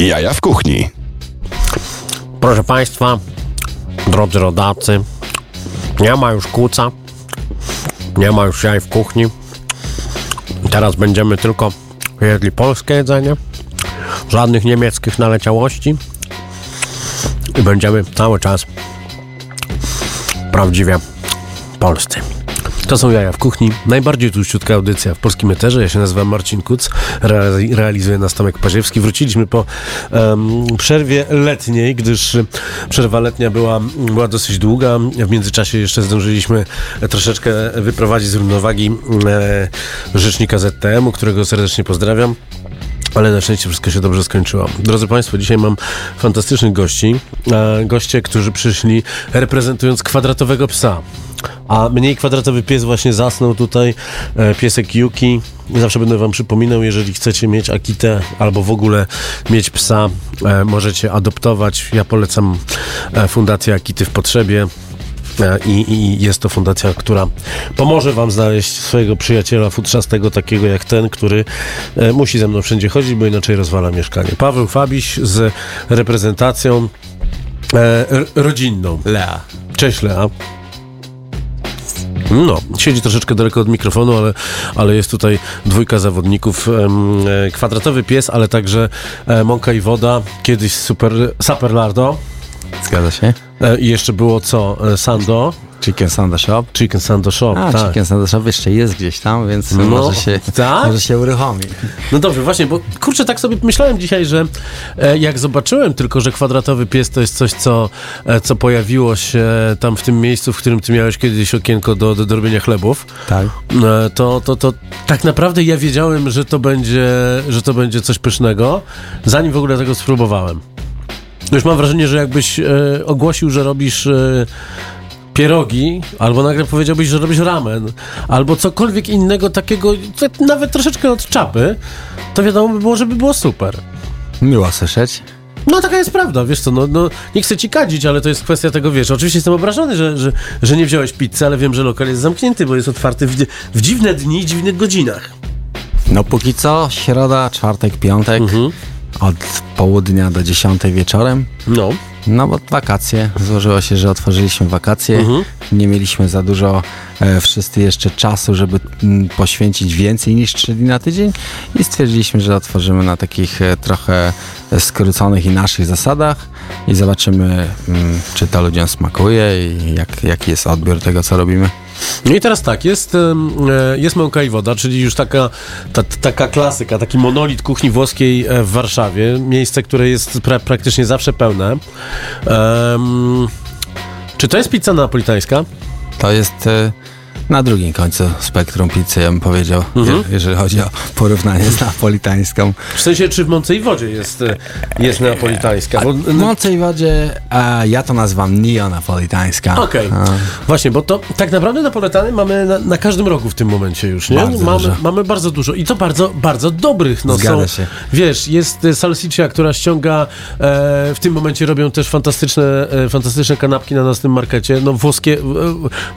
Jaja w kuchni. Proszę Państwa, drodzy rodacy, nie ma już kuca, nie ma już jaj w kuchni. Teraz będziemy tylko jedli polskie jedzenie, żadnych niemieckich naleciałości i będziemy cały czas prawdziwie polscy. To są Jaja w Kuchni, najbardziej tłuściutka audycja w polskim eterze. Ja się nazywam Marcin Kuc, re- realizuję nas Tomek Paziewski. Wróciliśmy po em, przerwie letniej, gdyż przerwa letnia była, była dosyć długa. W międzyczasie jeszcze zdążyliśmy troszeczkę wyprowadzić z równowagi e, rzecznika ZTM-u, którego serdecznie pozdrawiam. Ale na szczęście wszystko się dobrze skończyło. Drodzy Państwo, dzisiaj mam fantastycznych gości. E, goście, którzy przyszli reprezentując kwadratowego psa. A mniej kwadratowy pies właśnie zasnął tutaj, e, piesek Yuki. Zawsze będę Wam przypominał, jeżeli chcecie mieć Akitę albo w ogóle mieć psa, e, możecie adoptować. Ja polecam e, Fundację Akity w Potrzebie. I, I jest to fundacja, która pomoże Wam znaleźć swojego przyjaciela futrzastego, takiego jak ten, który musi ze mną wszędzie chodzić, bo inaczej rozwala mieszkanie. Paweł Fabiś z reprezentacją rodzinną. Lea. Cześć Lea. No, siedzi troszeczkę daleko od mikrofonu, ale, ale jest tutaj dwójka zawodników. E, kwadratowy pies, ale także e, Mąka i Woda, kiedyś super, Super Lardo. Zgadza się? E, I jeszcze było co? Sando, Chicken Sanda Shop. Chicken Sando Shop. A, tak. Chicken Sanda Shop jeszcze jest gdzieś tam, więc No, może, się, tak? może się uruchomi. No dobrze, właśnie, bo kurczę, tak sobie myślałem dzisiaj, że e, jak zobaczyłem tylko, że kwadratowy pies to jest coś, co, e, co pojawiło się tam w tym miejscu, w którym ty miałeś kiedyś okienko do, do, do robienia chlebów, Tak. e, to, to, to tak naprawdę ja wiedziałem, że to będzie, że to będzie coś pysznego, zanim w ogóle tego spróbowałem. Już mam wrażenie, że jakbyś e, ogłosił, że robisz e, pierogi, albo nagle powiedziałbyś, że robisz ramen, albo cokolwiek innego takiego, nawet troszeczkę od czapy, to wiadomo by było, żeby było super. Miło słyszeć. No taka jest prawda, wiesz co, no, no nie chcę ci kadzić, ale to jest kwestia tego, wiesz, oczywiście jestem obrażony, że, że, że nie wziąłeś pizzy, ale wiem, że lokal jest zamknięty, bo jest otwarty w, w dziwne dni i dziwnych godzinach. No póki co, środa, czwartek, piątek, Mhm. od południa do dziesiątej wieczorem. No, No bo wakacje, złożyło się, że otworzyliśmy wakacje, Mhm. nie mieliśmy za dużo wszyscy jeszcze czasu, żeby mm, poświęcić więcej niż 3 dni na tydzień i stwierdziliśmy, że otworzymy na takich e, trochę skróconych i naszych zasadach i zobaczymy, mm, czy to ludziom smakuje i jak, jaki jest odbiór tego, co robimy. No i teraz tak, jest, e, jest mąka i woda, czyli już taka, ta, taka klasyka, taki monolit kuchni włoskiej e, w Warszawie. Miejsce, które jest pra, praktycznie zawsze pełne. Em, czy to jest pizza napolitańska? To jest e, na drugim końcu spektrum pizzy, ja bym powiedział, Mhm. je, jeżeli chodzi o porównanie z napolitańską. W sensie, czy w Mące i Wodzie jest, jest neapolitańska? Bo, W Mącej Wodzie a ja to nazywam neonapolitańska. Okej, A, właśnie, bo to tak naprawdę napoletany mamy na, na każdym rogu w tym momencie już, nie? Bardzo mamy, dużo. mamy bardzo dużo i to bardzo, bardzo dobrych. No, Zgadza są, się. Wiesz, jest salsiccia, która ściąga, e, w tym momencie robią też fantastyczne, e, fantastyczne kanapki na naszym markecie, no włoskie, e,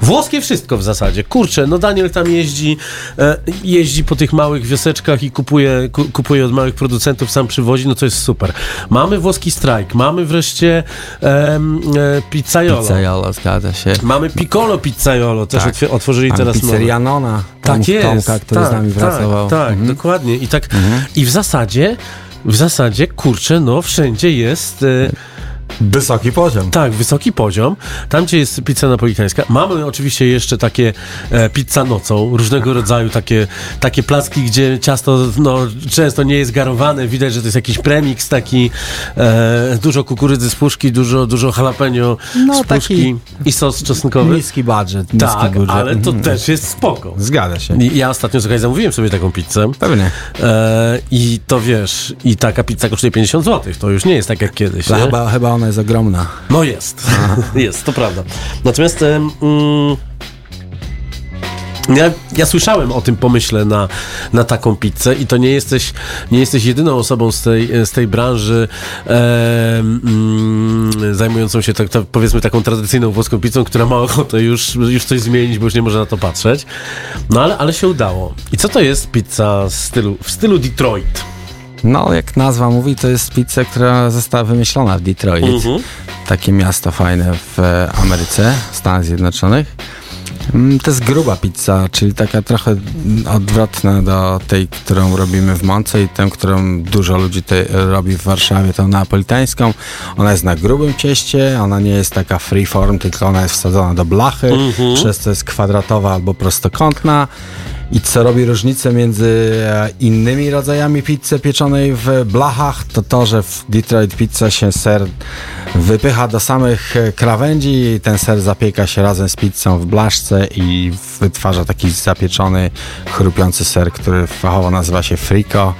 włoskie wszystko w zasadzie. Kurczę, no Daniel tam jeździ, e, jeździ po tych małych wioseczkach i kupuje, ku, kupuje od małych producentów, sam przywozi, no to jest super. Mamy włoski strajk, mamy wreszcie em, e, pizzaiolo. Pizzaiolo, zgadza się. Mamy Piccolo Pizzaiolo, też Tak. otw- otworzyli Mam teraz pizzeria Nona, Tak jest. Tomka, który tak, z nami tak, pracował. Tak, Mhm. dokładnie. I tak i w zasadzie w zasadzie, kurczę, no wszędzie jest e, Wysoki poziom. tak, wysoki poziom. Tam, gdzie jest pizza napolitańska. Mamy oczywiście jeszcze takie e, pizza nocą, różnego rodzaju takie, takie placki, gdzie ciasto no, często nie jest garowane. Widać, że to jest jakiś premiks taki, e, dużo kukurydzy z puszki, dużo, dużo jalapeno No, z puszki i sos czosnkowy. Niski budżet, niski Tak, budżet. ale to Mhm. też jest spoko. Zgadza się. Ja ostatnio, słuchaj, zamówiłem sobie taką pizzę Pewnie. e, i to wiesz, i taka pizza kosztuje 50 zł. To już nie jest tak jak kiedyś? Chyba, chyba ona jest ogromna. No jest, jest, to prawda. Natomiast mm, ja, ja słyszałem o tym pomyśle na, na taką pizzę i to nie jesteś, nie jesteś jedyną osobą z tej, z tej branży em, mm, zajmującą się tak, tak, powiedzmy taką tradycyjną włoską pizzą, która ma ochotę już, już coś zmienić, bo już nie może na to patrzeć. No ale, ale się udało. I co to jest pizza w stylu, w stylu Detroit? No, jak nazwa mówi, to jest pizza, która została wymyślona w Detroit. Mhm. Takie miasto fajne w e, Ameryce, Stanach Zjednoczonych. Mm, To jest gruba pizza, czyli taka trochę odwrotna do tej, którą robimy w Monce i tę, którą dużo ludzi robi w Warszawie, tą neapolitańską. Ona jest na grubym cieście, ona nie jest taka freeform, tylko ona jest wsadzona do blachy, przez co jest kwadratowa albo prostokątna. I co robi różnicę między e, innymi rodzajami pizzy pieczonej w blachach, to to, że w Detroit Pizza się ser wypycha do samych e, krawędzi i ten ser zapieka się razem z pizzą w blaszce i wytwarza taki zapieczony, chrupiący ser, który fachowo nazywa się friko.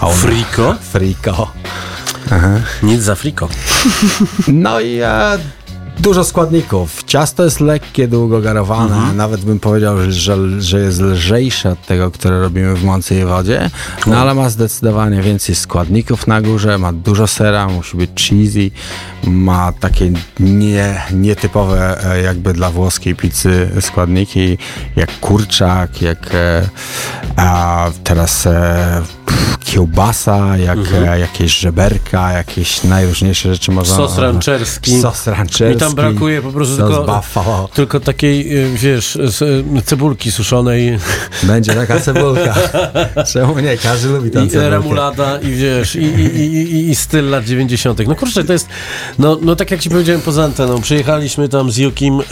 A on- Friko? Friko. Nic za friko. No i e, dużo składników. Ciasto jest lekkie, długo garowane. Nawet bym powiedział, że, że jest lżejsze od tego, które robimy w mące i wodzie. No ale ma zdecydowanie więcej składników na górze. Ma dużo sera, musi być cheesy. Ma takie nie, nietypowe e, jakby dla włoskiej pizzy składniki, jak kurczak, jak e, a teraz e, kiełbasa, jak e, jakieś żeberka, jakieś najróżniejsze rzeczy można... Sos ranczerski. Sos ranczerski. Mi tam brakuje po prostu tylko, buffalo. tylko takiej, y, wiesz, y, cebulki suszonej Będzie taka cebulka. Czemu nie? Każdy lubi i cebulkę. remulada i wiesz, i, i, i, i, i styl lat 90. No kurczę, to jest, no, no tak jak ci powiedziałem poza anteną, przyjechaliśmy tam z Jukim y,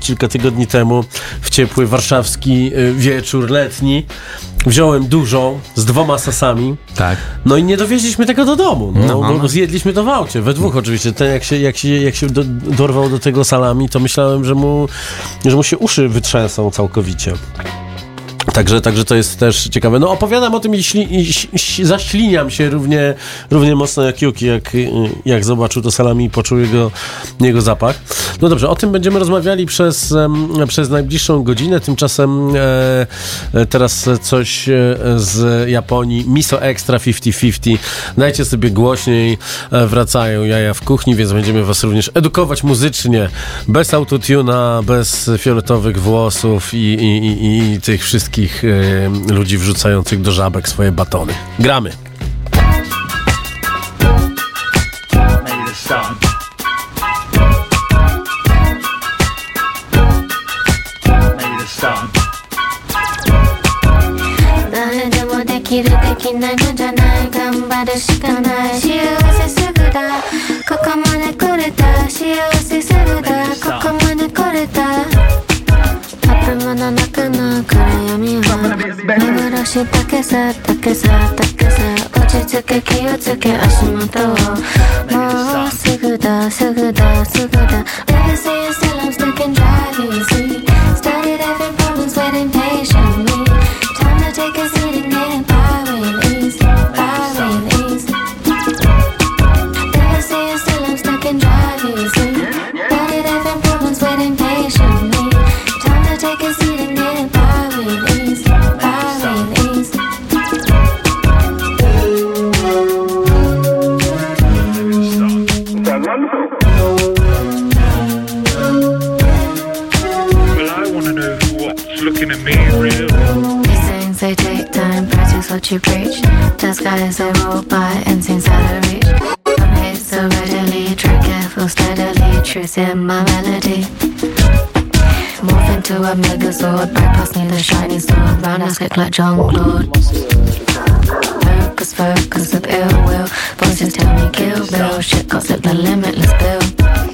kilka tygodni temu w ciepły warszawski y, wieczór letni. Wziąłem dużą, z dwoma sasami. Tak. No i nie dowieźliśmy tego do domu. No, No, bo no. zjedliśmy to w aucie, we dwóch oczywiście. Ten jak się, jak się, jak się do, dorwał do tego salami, to myślałem, że mu, że mu się uszy wytrzęsą całkowicie. Także, także to jest też ciekawe. No opowiadam o tym i, śli, i zaśliniam się równie, równie mocno jak Yuki, jak, jak zobaczył to salami i poczuł jego, jego zapach. No dobrze, o tym będziemy rozmawiali przez, przez najbliższą godzinę. Tymczasem e, e, teraz coś e, z Japonii. Miso Extra 50-50. Dajcie sobie głośniej. E, wracają jaja w kuchni, więc będziemy was również edukować muzycznie. Bez autotuna, bez fioletowych włosów i, i, i, i tych wszystkich wszystkich y, ludzi wrzucających do żabek swoje batony. Gramy. 나는 데모 데키를 데키 날 건져 날 간바를 幻だけさだけさだけさ落ち着け気をつけ足元を。もうすぐだすぐだすぐだ me real. These things they take time, practice what you preach. The guys they roll by and seems out of reach. I'm hate so readily, tread careful steadily, truth in my melody. Morph into a megazord, bypass me the shiny sword, round ass kick like John Claude. Focus, focus of ill will. Voices tell me kill bill. Shit got slipped the limitless bill.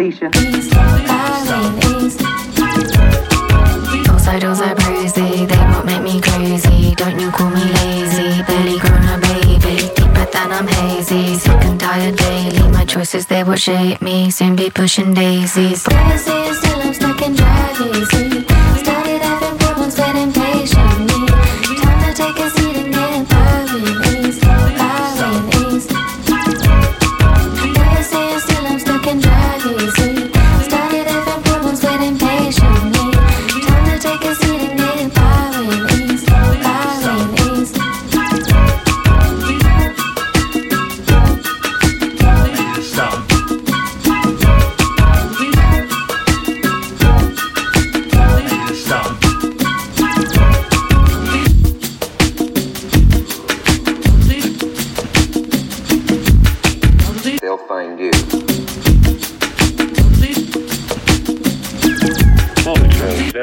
Felicia. Outside, outside crazy, they won't make me crazy. Don't you call me lazy, barely grown a baby. Deeper than I'm hazy, sick and tired daily. My choices, they will shape me, soon be pushing daisies. It still, I'm stuck in drive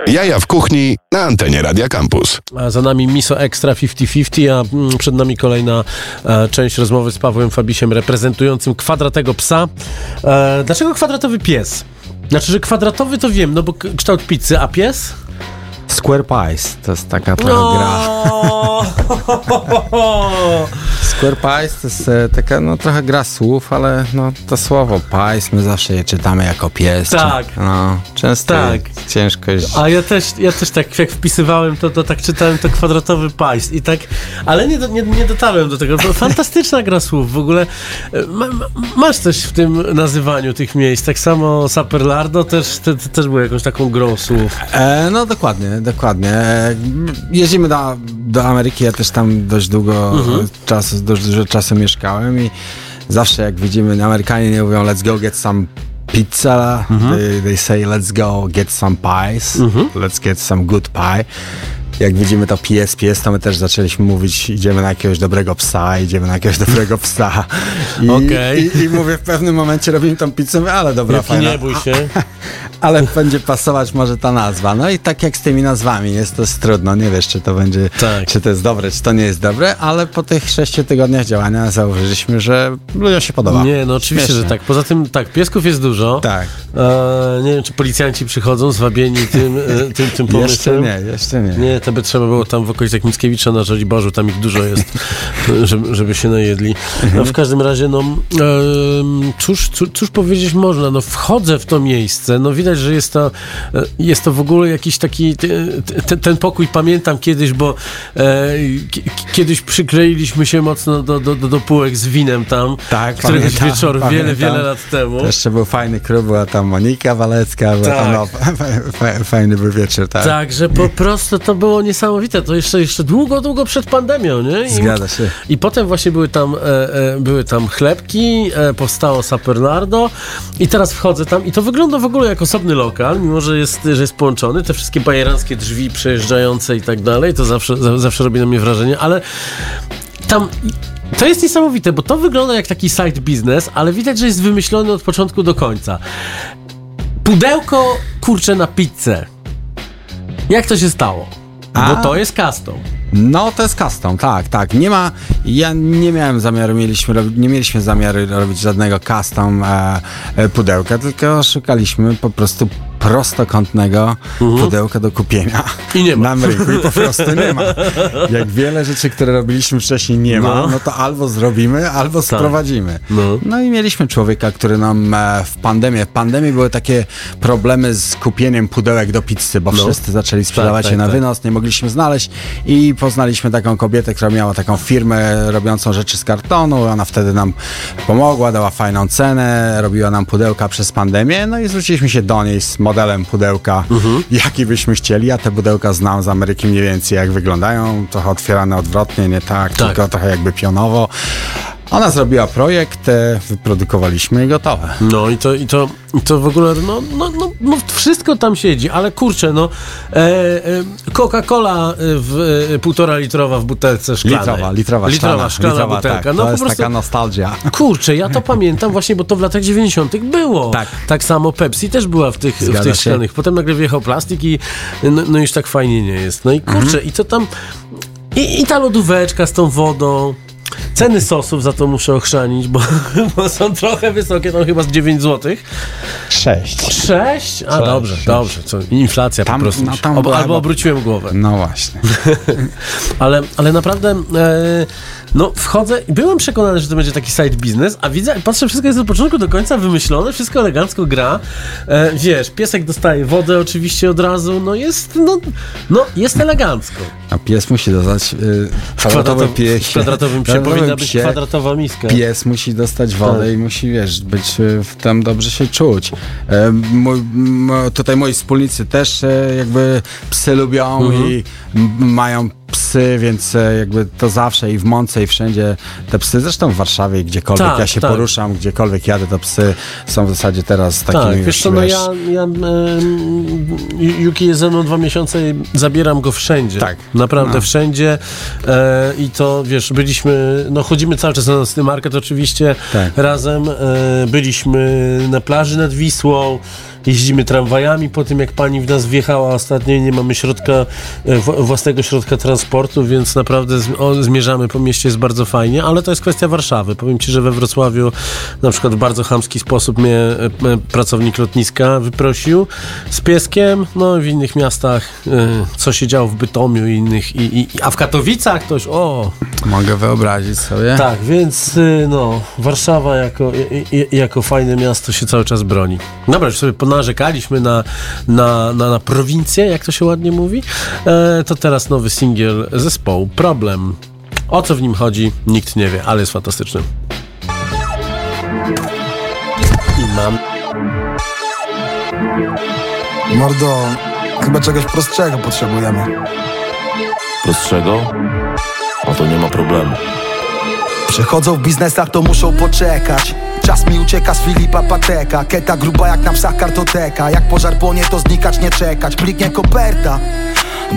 Jaja w kuchni na antenie Radia Campus. A za nami Miso Extra 50-50, a mm, przed nami kolejna e, część rozmowy z Pawłem Fabisiem reprezentującym kwadratego psa. E, dlaczego kwadratowy pies? Znaczy, że kwadratowy to wiem, no bo k- kształt pizzy, a pies? Square Pies to jest taka trochę gra. Square Pies to jest e, taka no trochę gra słów, ale no to słowo pies my zawsze je czytamy jako pies. Tak. Czy, no, często Tak. ciężko jest. A ja też, ja też tak, jak wpisywałem to, to tak czytałem to kwadratowy pajs i tak, ale nie, do, nie, nie dotarłem do tego. Fantastyczna gra słów, w ogóle e, ma, ma, masz coś w tym nazywaniu tych miejsc, tak samo Saperlardo też, te, te, też było jakąś taką grą słów. E, no dokładnie, dokładnie. E, Jeździmy do, do Ameryki, ja też tam dość długo Mhm. czasu, dużo czasu mieszkałem i zawsze jak widzimy, Amerykanie nie mówią let's go get some pizza, Mhm. they, they say let's go get some pies, let's get some good pie. Jak widzimy to pies, pies, to my też zaczęliśmy mówić, idziemy na jakiegoś dobrego psa, idziemy na jakiegoś dobrego psa. I, Okej. i, i mówię, w pewnym momencie robimy tą pizzę, mówię, ale dobra, Jaki fajna. nie bój się. Ale będzie pasować może ta nazwa. No i tak jak z tymi nazwami, jest to jest trudno. Nie wiesz, czy to będzie, Tak. czy to jest dobre, czy to nie jest dobre, ale po tych sześciu tygodniach działania zauważyliśmy, że ludziom się podoba. Nie, no oczywiście, Śmiesznie. że tak. Poza tym, tak, piesków jest dużo. Tak. E, nie wiem, czy policjanci przychodzą zwabieni tym, e, tym, tym pomysłem. Jeszcze nie, jeszcze nie. Nie, to by trzeba było tam w okolicach Mickiewicza na Żoliborzu, tam ich dużo jest, żeby, żeby się najedli. No, w każdym razie, no, em, cóż, cóż, cóż powiedzieć można, no wchodzę w to miejsce, no widać, że jest to, e, jest to w ogóle jakiś taki, te- te- ten pokój pamiętam kiedyś, bo e, ki- kiedyś przykleiliśmy się mocno do, do, do, do półek z winem tam, Tak, któregoś pamiętam, wieczoru, wiele, pamiętam. wiele lat temu. To jeszcze był fajny klub, była tam Monika Walecka, Tak. tam, no, fa- fajny był wieczór, tak. Tak, że po prostu to było niesamowite. To jeszcze, jeszcze długo, długo przed pandemią, nie? I, Zgadza się. I potem właśnie były tam, e, e, były tam chlebki, e, powstało Sapernardo i teraz wchodzę tam i to wygląda w ogóle jak osobny lokal, mimo że jest, że jest połączony. Te wszystkie bajeranckie drzwi przejeżdżające i tak dalej, to zawsze, za, zawsze robi na mnie wrażenie, ale tam... To jest niesamowite, bo to wygląda jak taki side business, ale widać, że jest wymyślony od początku do końca. Pudełko, kurczę, na pizzę. Jak to się stało? Bo A. to jest custom. No, to jest custom, tak, tak. Nie ma, ja nie miałem zamiaru, mieliśmy, nie mieliśmy zamiaru robić żadnego custom e, e, pudełka, tylko szukaliśmy po prostu prostokątnego pudełka do kupienia I nie ma. na rynku i po prostu nie ma. Jak wiele rzeczy, które robiliśmy wcześniej nie ma, No. no, to albo zrobimy, albo sprowadzimy. No. No i mieliśmy człowieka, który nam e, w pandemii, w pandemii były takie problemy z kupieniem pudełek do pizzy, bo No. wszyscy zaczęli sprzedawać tak, je na tak. wynos, nie mogliśmy znaleźć i poznaliśmy taką kobietę, która miała taką firmę robiącą rzeczy z kartonu, ona wtedy nam pomogła, dała fajną cenę, robiła nam pudełka przez pandemię, no i zwróciliśmy się do niej z modelem pudełka, Mhm. jaki byśmy chcieli, ja te pudełka znam z Ameryki mniej więcej jak wyglądają, trochę otwierane odwrotnie, nie tak, Tak. tylko trochę jakby pionowo. Ona zrobiła projekt, e, wyprodukowaliśmy i gotowe. No i to, i to, i to w ogóle, no, no, no, no wszystko tam siedzi, ale kurczę, no e, e, Coca-Cola w e, półtora litrowa w butelce szklanej. Litrowa, litrowa, litrowa szklana, szklana litrowa, butelka. Tak, no to po jest prostu, taka nostalgia. kurczę, ja to pamiętam właśnie, bo to w latach 90. było. Tak. tak samo Pepsi też była w tych, w tych się. szklanych. Potem nagle wjechał plastik i no, no już tak fajnie nie jest. No i kurczę, Mhm. i to tam, i, i ta lodóweczka z tą wodą. Ceny sosów za to muszę ochrzanić, bo, bo są trochę wysokie, tam chyba z 9 złotych. Sześć. Sześć? A dobrze, sześć. dobrze. Co, inflacja Tam- po prostu. no tam Ob- albo obróciłem głowę. No właśnie. Ale, ale naprawdę, e, no wchodzę i byłem przekonany, że to będzie taki side business, a widzę, patrzę, wszystko jest od początku do końca wymyślone, wszystko elegancko gra. E, wiesz, piesek dostaje wodę oczywiście od razu, no jest, no, no jest elegancko. A pies musi dostać y, W, kwadratowy kwadratow- pies. w kwadratowym psie powinna być psie kwadratowa miska. Pies musi dostać wodę Tak. i musi, wiesz, być y, w tam dobrze się czuć. E, Mój, tutaj moi wspólnicy też e, jakby psy lubią Mhm. i mają psy, więc e, jakby to zawsze i w Mące i wszędzie te psy, zresztą w Warszawie, gdziekolwiek Tak, ja się tak. poruszam, gdziekolwiek jadę, to psy są w zasadzie teraz takimi Tak, wiesz co, no wiesz, ja, ja em, Yuki jest ze mną dwa miesiące i zabieram go wszędzie. Tak. Naprawdę No. wszędzie e, i to, wiesz, byliśmy, no chodzimy cały czas na nocny market oczywiście Tak. razem, e, byliśmy na plaży nad Wisłą, jeździmy tramwajami po tym, jak pani w nas wjechała ostatnio i nie mamy środka, e, własnego środka transportu, więc naprawdę zmierzamy po mieście, jest bardzo fajnie, ale to jest kwestia Warszawy. Powiem ci, że we Wrocławiu na przykład w bardzo chamski sposób mnie e, e, pracownik lotniska wyprosił z pieskiem, no i w innych miastach, co się działo w Bytomiu i innych, i, i, a w Katowicach ktoś, o, Mogę wyobrazić sobie. tak, więc no, Warszawa jako, jako fajne miasto się cały czas broni. Dobra, już sobie ponarzekaliśmy na, na, na, na prowincję, jak to się ładnie mówi. E, to teraz nowy singiel zespołu Problem. O co w nim chodzi, nikt nie wie, ale jest fantastyczny. I mam. Mordo, chyba czegoś prostszego potrzebujemy. Prostszego? No to nie ma problemu. Przychodzą w biznesach, to muszą poczekać. Czas mi ucieka z Filipa Pateka. Keta gruba jak na psach kartoteka. Jak pożar płonie, to znikać nie czekać. Pliknie koperta.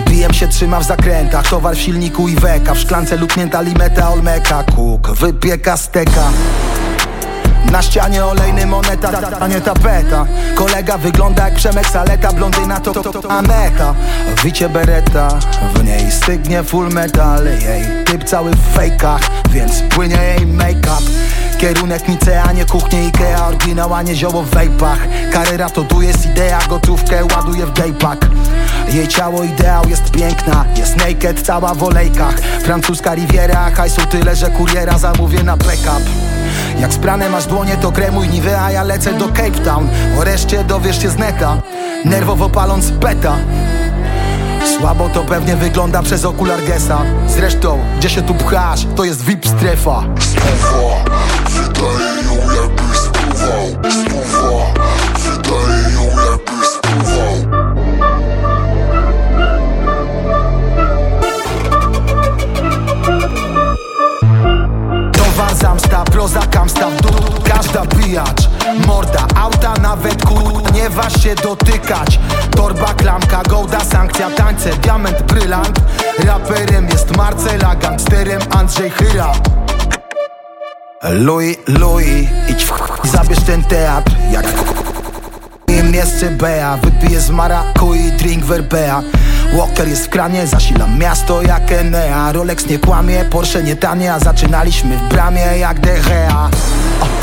Bijem się trzyma w zakrętach. Towar w silniku i weka W szklance luknięta limeta Olmeka. Kuk wypieka steka na ścianie olejny moneta, a nie tapeta. Kolega wygląda jak Przemek Saleta Blondyna to, to, to Aneta. Wicie bereta, w niej stygnie full metal. Jej typ cały w fejkach, więc płynie jej make-up. Kierunek Nicea, nie kuchnie Ikea Oryginał, a nie zioło w wejpach. Karyra to tu jest idea, gotówkę ładuję w daypack jej ciało ideał jest piękna Jest naked, cała w olejkach. Francuska riviera, hajsu tyle, że kuriera zamówię na backup jak sprane masz dłonie, to kremuj Nivea, ja lecę do Cape Town. O reszcie dowiesz się z neta Nerwowo paląc beta Słabo to pewnie wygląda przez okular Gesa. Zresztą, gdzie się tu pchasz, to jest VIP strefa. Wydaje ją jakby spływał pijacz, morda, auta nawet ku Nie waż się dotykać. Torba, klamka, gołda, sankcja, tańce Diament, brylant. Raperem jest Marcela, gangsterem Andrzej Chyra Louis, Louis, idź w ch... Zabierz ten teatr Jak im jeszcze Bea Wypiję z marakui, drink verbea. Walker jest w kranie, zasilam miasto jak Enea. Rolex nie kłamie, Porsche nie tanie A zaczynaliśmy w bramie jak O.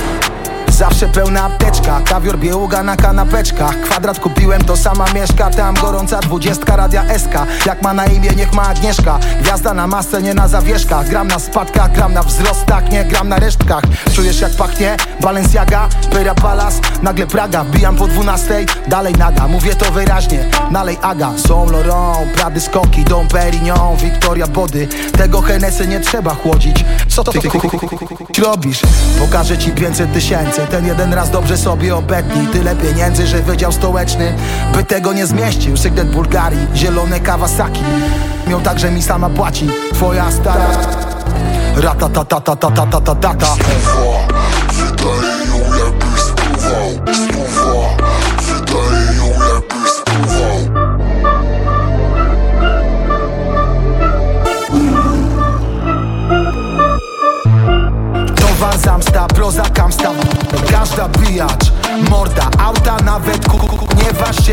Zawsze pełna apteczka, kawior bieługa na kanapeczkach Kwadrat kupiłem, to sama mieszka Tam gorąca dwudziestka, radia SK Jak ma na imię, niech ma Agnieszka Gwiazda na masce, nie na zawieszkach Gram na spadkach, gram na wzrostach Nie gram na resztkach Czujesz jak pachnie? Balenciaga, Pera Palace Nagle Praga, wbijam po dwunastej Dalej nada, mówię to wyraźnie Nalej Aga, Saint Laurent Prady skoki, Dom Perignon Victoria Body Tego Hennessy nie trzeba chłodzić Co ty robisz? Pokażę ci 500 tysięcy Ten jeden raz dobrze sobie obetnij. Tyle pieniędzy, że wydział stołeczny By tego nie zmieścił. Sygnet Bulgarii, zielone Kawasaki. Miał także mi sama płaci. Twoja stara Ratatatatatatatata Wydaje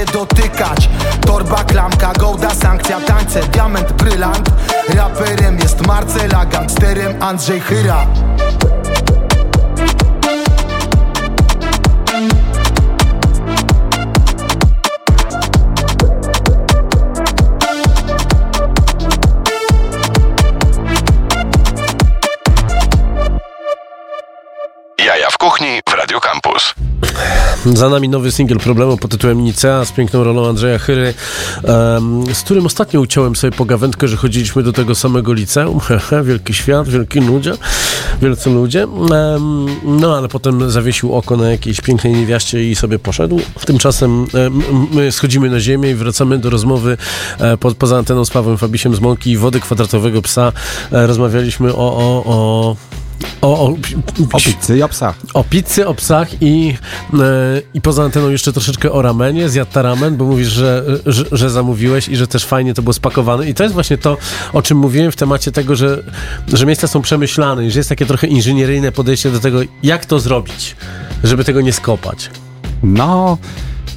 dotykać. Torba, klamka, gołda, sankcja, tańce Diament, brylant. Raperem jest Marcela, gangsterem Andrzej Chyra Za nami nowy singiel problemu pod tytułem Nicea z piękną rolą Andrzeja Chyry, em, z którym ostatnio uciąłem sobie pogawędkę, że chodziliśmy do tego samego liceum. Wielki świat, wielki ludzie, wielcy ludzie. Em, no ale potem zawiesił oko na jakiejś pięknej niewiaście i sobie poszedł. Tymczasem em, my schodzimy na ziemię i wracamy do rozmowy e, po, poza anteną z Pawłem Fabisiem z Mąki i Wody Kwadratowego Psa. E, Rozmawialiśmy o, o, o o, o, O pizzy i o psach. o pizzy, o psach i, e, i poza anteną jeszcze troszeczkę o ramenie. Zjadł ramen, bo mówisz, że, że, że zamówiłeś i że też fajnie to było spakowane. I to jest właśnie to, o czym mówiłem w temacie tego, że, że miejsca są przemyślane i że jest takie trochę inżynieryjne podejście do tego, jak to zrobić, żeby tego nie skopać. No,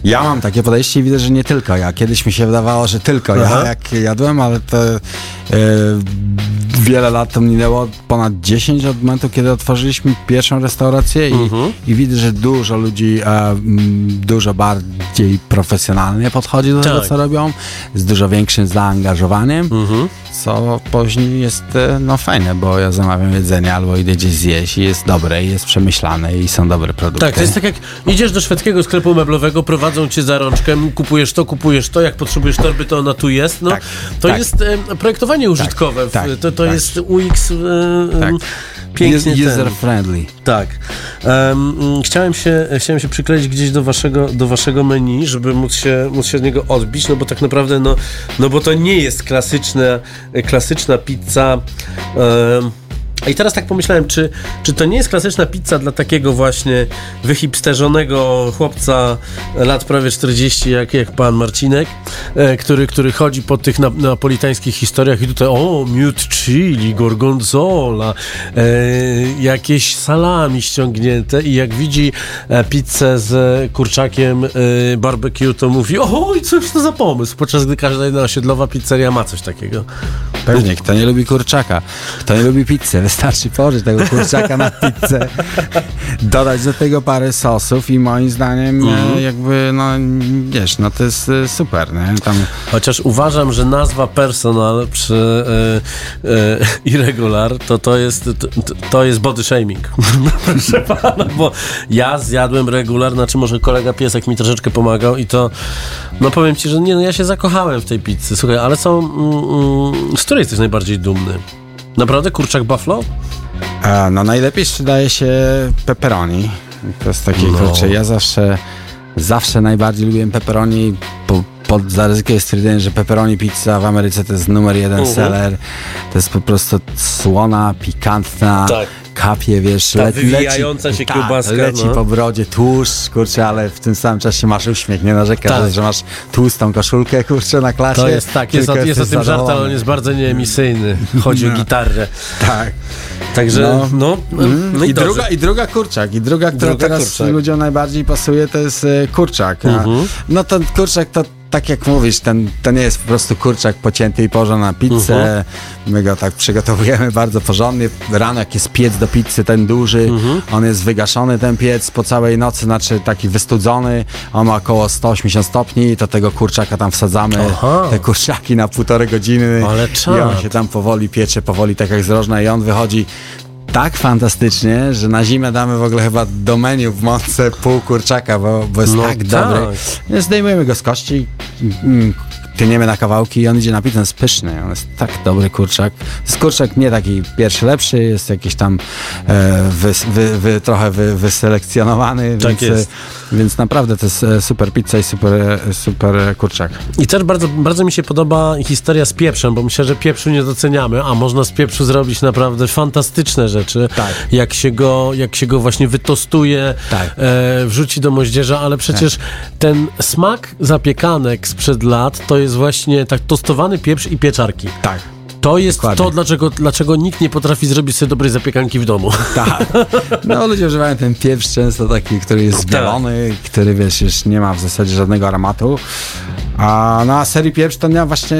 Ja mam takie podejście i widzę, że nie tylko ja. Kiedyś mi się wydawało, że tylko Aha. ja, jak jadłem, ale to e, wiele lat to minęło, ponad 10 od momentu, kiedy otworzyliśmy pierwszą restaurację i, Mhm. i widzę, że dużo ludzi e, dużo bardziej profesjonalnie podchodzi do tego, Tak. co robią, z dużo większym zaangażowaniem, Mhm. co później jest e, no fajne, bo ja zamawiam jedzenie albo idę gdzieś zjeść i jest dobre, i jest przemyślane i są dobre produkty. Tak, to jest tak jak idziesz do szwedzkiego sklepu meblowego, prowadzą cię za rączkę, kupujesz to, kupujesz to, jak potrzebujesz torby, to ona tu jest. No, Tak, to tak. jest e, projektowanie użytkowe. w- tak, to to tak. jest UX e, Tak. pięknie ten. User friendly. Tak. Mm, chciałem, się, chciałem się przykleić gdzieś do waszego, do waszego menu, żeby móc się, móc się od niego odbić, no bo tak naprawdę, no, no bo to nie jest klasyczna, klasyczna pizza. em, i teraz tak pomyślałem, czy, czy to nie jest klasyczna pizza dla takiego właśnie wyhipsterzonego chłopca lat prawie 40, jak, jak pan Marcinek, e, który, który chodzi po tych na, napolitańskich historiach i tutaj o, miód chili, gorgonzola, e, jakieś salami ściągnięte i jak widzi e, pizzę z kurczakiem e, barbecue, to mówi o, i cóż to za pomysł, podczas gdy każda jedna osiedlowa pizzeria ma coś takiego. Pewnie, kto nie lubi kurczaka, kto nie lubi pizzy, wystarczy położyć tego kurczaka na pizzę, dodać do tego parę sosów i moim zdaniem Mhm. e, jakby, no wiesz, no to jest e, super, nie? Tam Chociaż uważam, że nazwa personal przy e, e, irregular to, to, jest, to, to jest body shaming. Proszę pana, bo ja zjadłem regular, znaczy może kolega piesek mi troszeczkę pomagał i to, no powiem ci, że nie, no ja się zakochałem w tej pizzy. Słuchaj, ale są, mm, mm, z której jesteś najbardziej dumny? Naprawdę kurczak buffalo? No najlepiej sprzedaje się pepperoni. To jest takie, No. kurczę, ja zawsze, zawsze najbardziej lubiłem pepperoni, po, pod zaryzykuję stwierdzenie, że pepperoni pizza w Ameryce to jest numer jeden Mhm. seller. To jest po prostu słona, pikantna, Tak. Kapie, wiesz, Ta wywijająca się tak, kiełbaska, leci no. po brodzie, tłuszcz, kurczę, ale w tym samym czasie masz uśmiech, nie narzekasz, Tak. że masz tłustą koszulkę, kurczę, na klasie. To jest tak, jest, o, jest o tym żart, ale on jest bardzo nieemisyjny. Chodzi o No. gitarę. Tak. Także, no, no, Mm, I, dobrze. druga, I druga kurczak. I druga, która Druga teraz kurczak. ludziom najbardziej pasuje, to jest e, kurczak. Mhm. No ten kurczak to tak jak mówisz, ten, to nie jest po prostu kurczak pocięty i położony na pizzę. Mhm. My go tak przygotowujemy bardzo porządnie. Rano jak jest piec do pizzy, ten duży, Mhm. on jest wygaszony ten piec po całej nocy, znaczy taki wystudzony. On ma około 180 stopni i do tego kurczaka tam wsadzamy Aha. te kurczaki na półtorej godziny. Ale I on czad. się tam powoli piecze, powoli tak jak z rożna i on wychodzi tak fantastycznie, że na zimę damy w ogóle chyba do menu w mące pół kurczaka, bo, bo jest No tak tak. dobry. Zdejmujemy go z kości, tyniemy na kawałki i on idzie na pizzę, on jest pyszny, on jest tak dobry kurczak. Jest kurczak nie taki pierwszy lepszy, jest jakiś tam e, wy, wy, wy, trochę wy, wyselekcjonowany, Tak więc, jest. e, więc naprawdę to jest e, super pizza i super, e, super kurczak. I też bardzo, bardzo mi się podoba historia z pieprzem, bo myślę, że pieprzu nie doceniamy, a można z pieprzu zrobić naprawdę fantastyczne rzeczy. Tak. Jak się go, jak się go właśnie wytostuje, Tak. e, wrzuci do moździerza, ale przecież ten smak zapiekanek sprzed lat to jest właśnie tak tostowany pieprz i pieczarki. Tak. To jest Dokładnie. to, dlaczego, dlaczego nikt nie potrafi zrobić sobie dobrej zapiekanki w domu. Tak. No ludzie używają ten pieprz często taki, który jest zbielony, który wiesz, już nie ma w zasadzie żadnego aromatu. A na serii pieprz to ja właśnie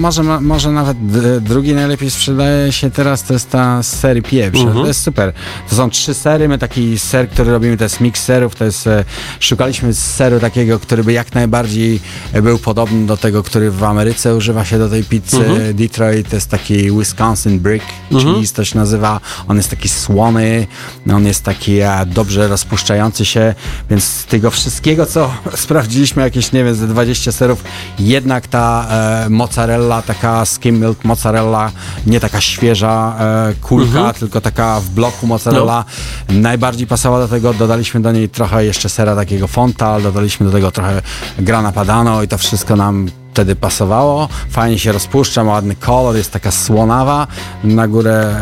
może, może nawet d- drugi najlepiej sprzedaje się teraz, to jest ta z serii pieprz. To jest super. To są trzy sery, my taki ser, który robimy, to jest mix serów, to jest, e, szukaliśmy seru takiego, który by jak najbardziej był podobny do tego, który w Ameryce używa się do tej pizzy. Detroit to jest taki Wisconsin brick cheese to się nazywa. On jest taki słony, on jest taki e, dobrze rozpuszczający się, więc z tego wszystkiego, co sprawdziliśmy, jakieś, nie wiem, ze 20 serów, jednak ta e, mozzarella, taka skim milk mozzarella, nie taka świeża e, kulka, tylko taka w bloku mozzarella, najbardziej pasowała do tego. Dodaliśmy do niej trochę jeszcze sera takiego fontal, dodaliśmy do tego trochę grana padano i to wszystko nam wtedy pasowało. Fajnie się rozpuszcza, ma ładny kolor, jest taka słonawa. Na górę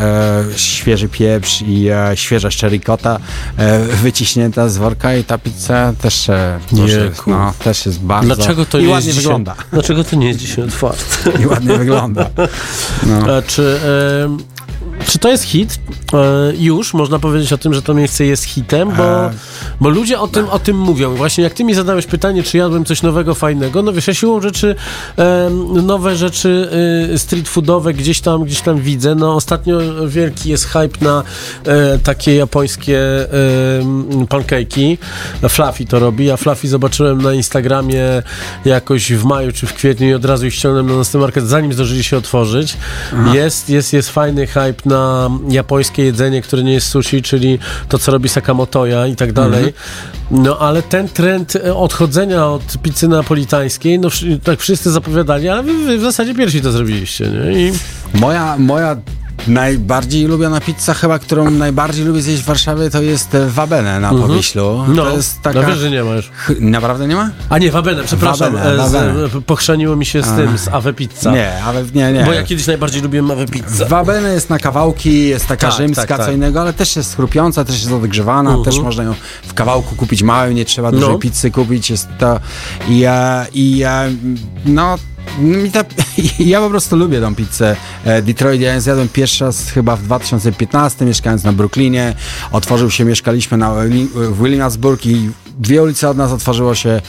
e, świeży pieprz i e, świeża szczerikota e, wyciśnięta z worka i ta pizza też, e, jest, no, też jest bardzo... Dlaczego to I nie ładnie dzisiaj, wygląda. Dlaczego to nie jest dzisiaj otwarte? I ładnie wygląda. No. A czy Czy to jest hit? E, już można powiedzieć o tym, że to miejsce jest hitem, bo, bo ludzie o tym, o tym mówią. Właśnie jak ty mi zadałeś pytanie, czy jadłem coś nowego, fajnego, no wiesz, ja siłą rzeczy e, nowe rzeczy e, street foodowe gdzieś tam, gdzieś tam widzę. No ostatnio wielki jest hype na e, takie japońskie pancake'i. Fluffy to robi. Ja Fluffy zobaczyłem na Instagramie jakoś w maju czy w kwietniu i od razu ich ściągnąłem na następny market, zanim zdążyli się otworzyć. Jest, jest, jest fajny hype na japońskie jedzenie, które nie jest sushi, czyli to, co robi Sakamotoya i tak dalej. No, ale ten trend e, odchodzenia od pizzy napolitańskiej, no tak wszyscy zapowiadali, ale wy, wy w zasadzie pierwsi to zrobiliście, nie? I Moja, moja najbardziej ulubiona pizza chyba, którą najbardziej lubię zjeść w Warszawie, to jest e, Wabene na Powiślu. no, to jest taka... no wiesz, że nie ma już. Ch- Naprawdę nie ma? A nie, Wabene, przepraszam, Wabene, e, z- e, pochrzaniło mi się z tym, z Awe Pizza. Nie, ale nie, nie. Bo ja kiedyś najbardziej lubiłem Awe Pizza. Wabene jest na kawałki, jest taka Tak, rzymska, tak, tak. co innego, ale też jest chrupiąca, też jest odgrzewana, też można ją w kawałku kupić małym, nie trzeba dużej No. pizzy kupić, jest to i, i no ta, ja po prostu lubię tą pizzę e, Detroit. Ja ją zjadłem pierwszy raz chyba w 2015, mieszkając na Brooklynie. Otworzył się, mieszkaliśmy na, w Williamsburg i dwie ulice od nas otworzyło się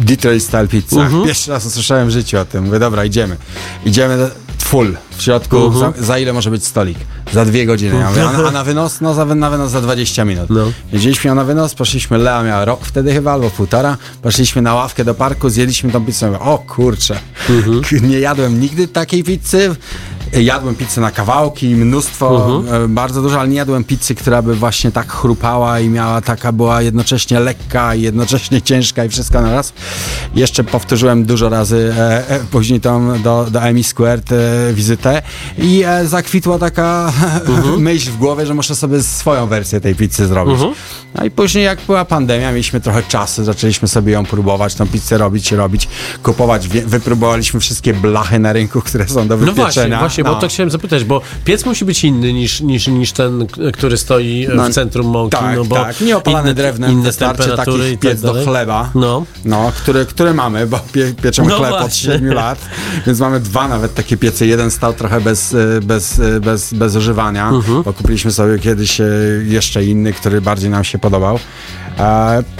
Detroit Style Pizza. Mhm. Pierwszy raz usłyszałem w życiu o tym. Mówię, dobra, idziemy. Idziemy full w środku. Mhm. Za, za ile może być stolik? Za dwie godziny. Ja mówię, a, na- a na wynos? No za, na wynos za 20 minut. No. Jeździliśmy na wynos, poszliśmy, Lea miała rok wtedy chyba, albo półtora. Poszliśmy na ławkę do parku, zjedliśmy tą pizzę. Mówię, o kurczę, Mhm. K- nie jadłem nigdy takiej pizzy. Jadłem pizzę na kawałki, mnóstwo, Mhm. e, bardzo dużo, ale nie jadłem pizzy, która by właśnie tak chrupała i miała taka, była jednocześnie lekka i jednocześnie ciężka i wszystko na raz. Jeszcze powtórzyłem dużo razy e, e, później tą do, do Emi Squared e, wizytę i e, zakwitła taka myśl w głowie, że muszę sobie swoją wersję tej pizzy zrobić. No i później jak była pandemia, mieliśmy trochę czasu, zaczęliśmy sobie ją próbować, tą pizzę robić, robić, kupować, wypróbowaliśmy wszystkie blachy na rynku, które są do No wypieczenia. właśnie, właśnie, bo No. to chciałem zapytać, bo piec musi być inny niż, niż, niż ten, który stoi e, No, w centrum mąki, tak, no bo tak. Nie opalany inne, drewnem, inne wystarczy temperatury taki piec tak do chleba. No. No, który, który mamy, bo pie, pieczemy No chleb od właśnie. 7 lat, więc mamy dwa nawet takie piece. Jeden stał trochę bez, e, bez, e, bez, bez używania, Mhm. bo kupiliśmy sobie kiedyś e, jeszcze inny, który bardziej nam się podobał.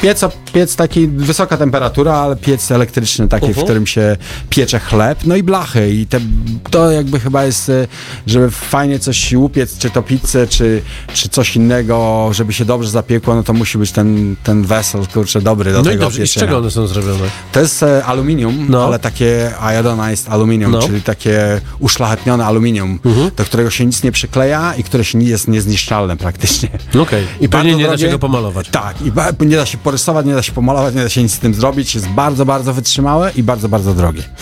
Piec, piec taki, wysoka temperatura, ale piec elektryczny taki, w Mhm. którym się piecze chleb, no i blachy i te, to jakby chyba jest, e, żeby fajnie coś upiec, czy to pizzę, czy, czy coś innego, żeby się dobrze zapiekło, no to musi być ten, ten wesel, kurczę, dobry do No i tego dobrze, i z pieczenia. czego one są zrobione? To jest e, aluminium, No. ale takie iodinized aluminium, No. czyli takie uszlachetnione aluminium, Mhm. do którego się nic nie przykleja i które się nie jest niezniszczalne praktycznie. Okej. I pewnie nie da się drogie. go pomalować. Tak, i ba- nie da się porysować, nie da się pomalować, nie da się nic z tym zrobić. Jest bardzo, bardzo wytrzymałe i bardzo, bardzo drogie.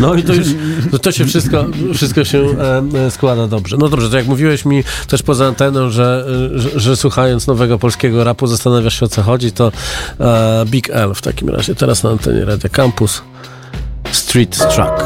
No i to już, to, to się wszystko, wszystko się e, e, składa dobrze. No dobrze, to jak mówiłeś mi też poza anteną, że, e, że, że słuchając nowego polskiego rapu zastanawiasz się o co chodzi, to e, Big L w takim razie, teraz na antenie Radio Campus Street Struck.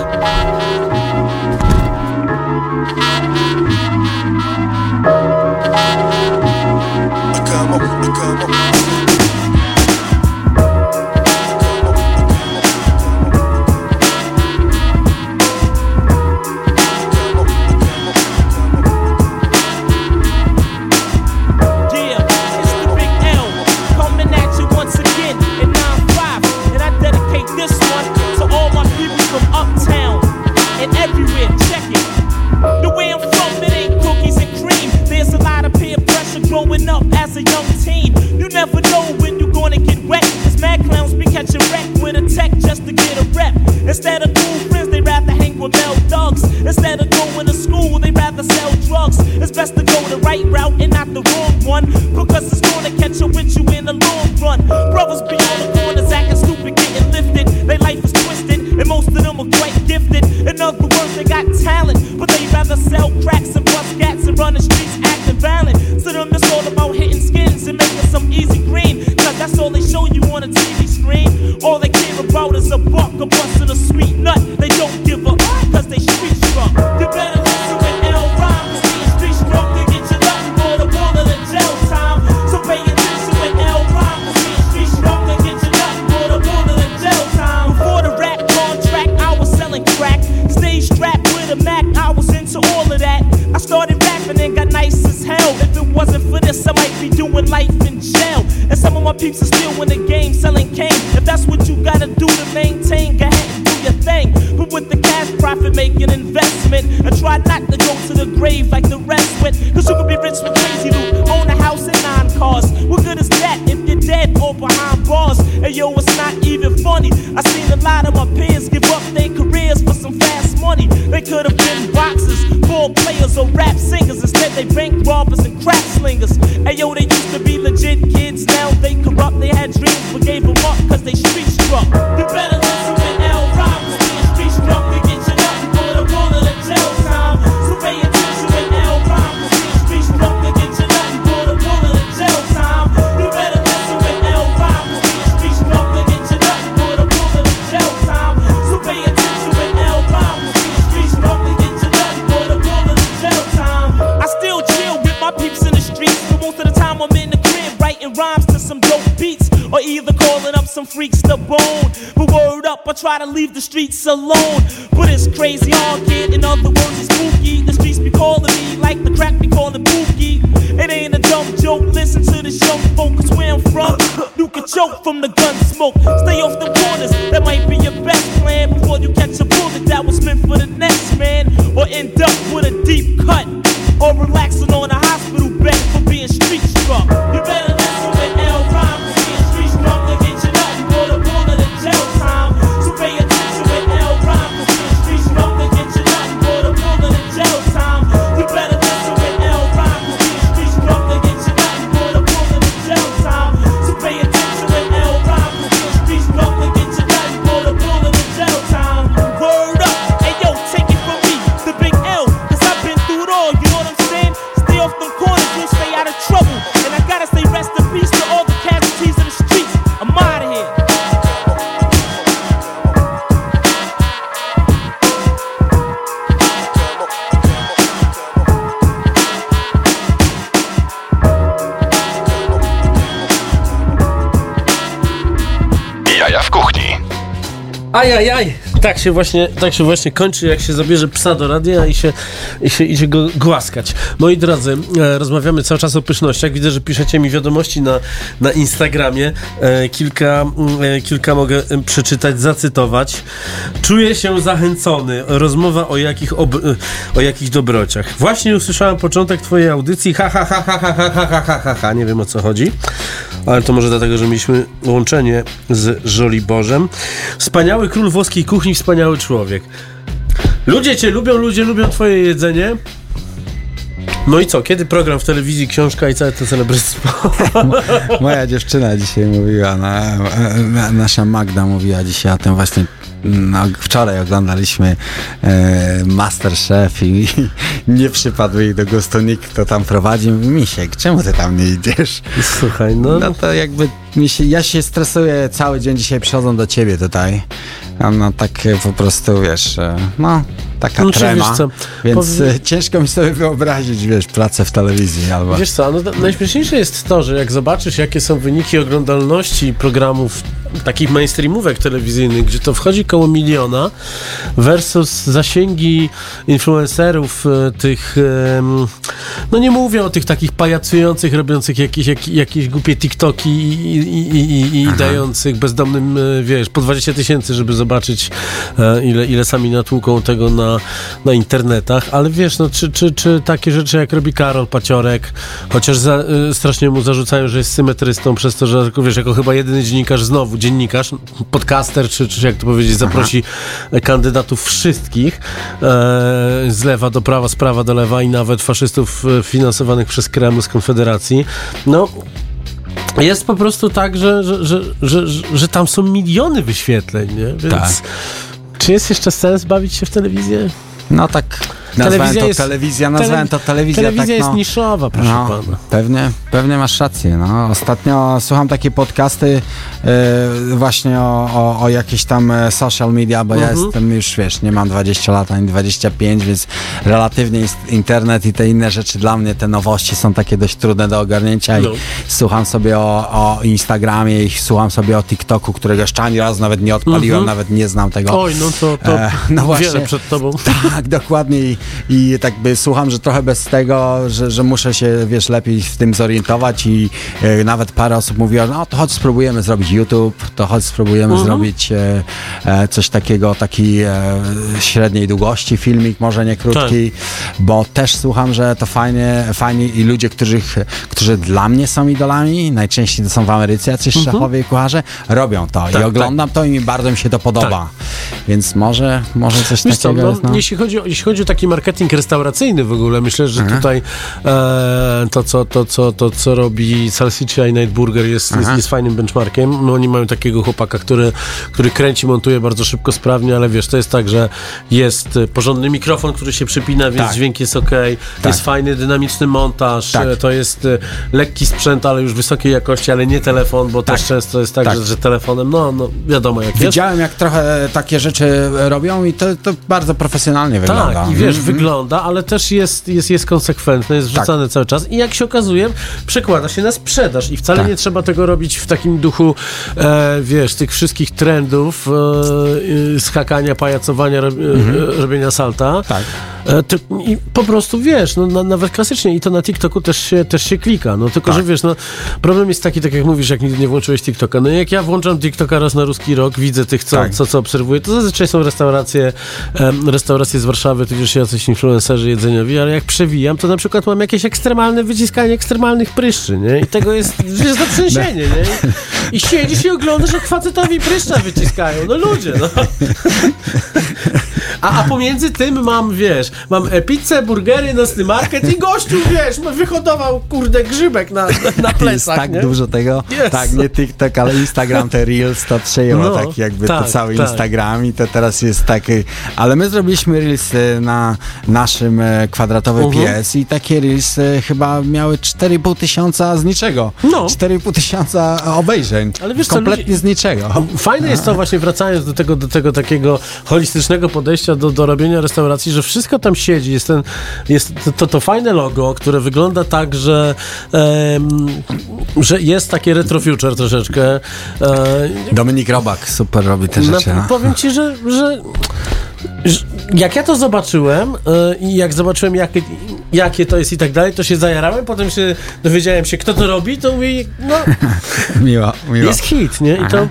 Be catching wreck with a tech just to get a rep. Instead of cool friends, they rather hang with male thugs. Instead of going to school, they rather sell drugs. It's best to go the right route and not the wrong one. Because it's gonna catch up with you in the long run. Brothers be on the corners acting stupid, getting lifted. Their life is twisted, and most of them are quite gifted. In other words, they got talent, but they rather sell cracks and bust gats and run the streets acting violent. To them, it's all about hitting skins and making some easy green. Cause that's all they show you on a TV screen. All they care about is a buck, a bust, and a sweet nut. They don't give a cause they street struck. You better my peeps are still in the game selling cane. If that's what you gotta do to maintain, go ahead and do your thing. But with the cash profit, make an investment. And try not to go to the grave like the rest went. Cause you could be rich with crazy loot, own a house and nine cars. What good is that if you're dead or behind bars? And yo, it's not even funny. I seen a lot of my peers give up their careers for some fast money. They could have been boxers, ball players, or rap singers. Instead, they bank robbers and crack slingers. And yo, they used to be legit kids corrupt freaks the bone. But word up, I try to leave the streets alone. But it's crazy hard, kid. In other words, it's spooky. The streets be calling me like the crack be calling Boogie. It ain't a dumb joke. Listen to the show, folk, 'cause where I'm from, you can choke from the gun smoke. Stay off the corners. That might be your best plan before you catch a bullet that was meant for the next man, or end up with a deep cut, or relaxing on a hospital Ajajaj! Tak się właśnie, tak się właśnie kończy, jak się zabierze psa do radia i się, i się go głaskać. Moi drodzy, e, rozmawiamy cały czas o pysznościach. Widzę, że piszecie mi wiadomości na, na Instagramie. E, kilka, mm, e, kilka mogę e, przeczytać, zacytować. Czuję się zachęcony. Rozmowa o jakich, ob, e, o jakich dobrociach. Właśnie usłyszałem początek twojej audycji. Ha, ha, ha, ha, ha, ha, ha, ha, ha, ha. Nie wiem o co chodzi. Ale to może dlatego, że mieliśmy łączenie z Żoliborzem. Wspaniały król włoskiej kuchni, wspaniały człowiek. Ludzie cię lubią, ludzie lubią twoje jedzenie. No i co? Kiedy program w telewizji, książka i całe to celebrystwo? Moja dziewczyna dzisiaj mówiła, na, na, nasza Magda mówiła dzisiaj o tym właśnie. No, wczoraj oglądaliśmy e, Masterchef i, i nie przypadł jej do gustu nikt, kto tam prowadzi. Mówi, Misiek, czemu ty tam nie idziesz? Słuchaj, no... No to jakby się, ja się stresuję cały dzień dzisiaj przychodzą do ciebie tutaj. No tak e, po prostu, wiesz, e, no taka Znaczy, trema. wiesz co, Więc e, ciężko mi sobie wyobrazić, wiesz, pracę w telewizji albo... Wiesz co, no, na- najśmieszniejsze jest to, że jak zobaczysz, jakie są wyniki oglądalności programów takich mainstreamówek telewizyjnych, gdzie to wchodzi koło miliona versus zasięgi influencerów e, tych, no nie mówię o tych takich pajacujących, robiących jakieś, jak, jakieś głupie TikToki i, i, i, i, i dających bezdomnym, e, wiesz, po 20 tysięcy, żeby zobaczyć e, ile, ile sami natłuką tego na, na internetach, ale wiesz, no czy, czy, czy takie rzeczy jak robi Karol Paciorek, chociaż za, strasznie mu zarzucają, że jest symetrystą przez to, że wiesz, jako chyba jedyny dziennikarz znowu, dziennikarz, podcaster, czy, czy jak to powiedzieć, zaprosi kandydatów wszystkich e, z lewa do prawa, z prawa do lewa i nawet faszystów e, finansowanych przez Kreml z Konfederacji. No, jest po prostu tak, że, że, że, że, że, że tam są miliony wyświetleń, nie? Więc Tak. czy jest jeszcze sens bawić się w telewizję? No tak, nazwałem Telewizja to jest- telewizja, nazwałem to telewizja. Telewizja tak, jest no. niszowa, proszę No, pana. pewnie, pewnie masz rację. No. Ostatnio słucham takie podcasty e, właśnie o, o, o jakieś tam e, social media, bo ja Mhm. jestem już, wiesz, nie mam 20 lat ani 25, więc relatywnie jest internet i te inne rzeczy dla mnie, te nowości są takie dość trudne do ogarnięcia i No. słucham sobie o, o Instagramie i słucham sobie o TikToku, którego jeszcze ani razu nawet nie odpaliłem, Mhm. nawet nie znam tego. Oj, no to, to E, no właśnie. wiele przed tobą. Tak, dokładnie. I, i tak by słucham, że trochę bez tego, że, że muszę się, wiesz, lepiej w tym zorientować i e, nawet parę osób mówiło, no to chodź spróbujemy zrobić YouTube, to chodź spróbujemy Mhm. zrobić e, e, coś takiego, taki e, średniej długości filmik, może nie krótki, Tak. bo też słucham, że to fajnie, fajnie i ludzie, którzy, którzy dla mnie są idolami, najczęściej to są w Ameryce jacyś szefowie i kucharze, robią to Mhm. Tak, i oglądam to i mi bardzo mi się to podoba. Więc może, może coś Wiesz co, takiego no, jest, no. jeśli, chodzi o, jeśli chodzi o taki marketing restauracyjny w ogóle, myślę, że tutaj e, to, co, to, co, to, co robi Salsiccia i Night Burger jest, jest, jest fajnym benchmarkiem. No, oni mają takiego chłopaka, który, który kręci, montuje bardzo szybko, sprawnie, ale wiesz, to jest tak, że jest e, porządny mikrofon, który się przypina, więc Tak. dźwięk jest ok, jest fajny, dynamiczny montaż, Tak. e, to jest e, lekki sprzęt, ale już wysokiej jakości, ale nie telefon, bo też często jest tak, Tak. Że, że telefonem, no, no wiadomo jak jest. Widziałem, jak trochę takie rzeczy robią i to, to bardzo profesjonalnie wygląda. Tak, i wiesz, Mhm. wygląda, ale też jest, jest, jest konsekwentny, jest wrzucany cały czas i jak się okazuje, przekłada się na sprzedaż i wcale Tak. nie trzeba tego robić w takim duchu, e, wiesz, tych wszystkich trendów, e, skakania, pajacowania, rob, e, robienia salta. Tak. E, ty, I po prostu wiesz, no, na, nawet klasycznie i to na TikToku też się, też się klika, no tylko, Tak. że wiesz, no problem jest taki, tak jak mówisz, jak nigdy nie włączyłeś TikToka, no jak ja włączam TikToka raz na ruski rok, widzę tych, co, Tak. co, co obserwuję, to zazwyczaj są restauracje, restauracje z Warszawy, tudzież jacyś influencerzy jedzeniowi, ale jak przewijam, to na przykład mam jakieś ekstremalne wyciskanie ekstremalnych pryszczy, nie? I tego jest, jest zatrzęsienie, nie? I, I siedzisz i oglądasz, jak facetowi pryszcza wyciskają, no ludzie, no. A, a pomiędzy tym mam, wiesz, mam e, pizzę, burgery, nocny market i gościu, wiesz, wyhodował, kurde, grzybek na, na, na plecach, tak nie? dużo tego, Jest. tak, nie TikTok, ale Instagram, te Reels to przejęło No, tak jakby tak, to cały tak. Instagram i to teraz jest taki, ale my zrobiliśmy Reels e, na naszym e, kwadratowy Mhm. pies i takie Reels chyba miały 4,5 tysiąca z niczego. No. 4,5 tysiąca obejrzeń. Ale wiesz co, Kompletnie ludzie- z niczego. Fajne jest to właśnie wracając do tego, do tego takiego holistycznego podejścia do, do robienia restauracji, że wszystko tam siedzi. Jest, ten, jest to, to, fajne logo, które wygląda tak, że, em, że jest takie retro future troszeczkę. E, Dominik Robak super robi te na, rzeczy. no. powiem ci, że, że, jak ja to zobaczyłem e, i jak zobaczyłem jakie, jakie to jest i tak dalej, to się zajarałem, potem się dowiedziałem się, kto to robi, to mówię, no Miło, miło. jest hit, nie? I to...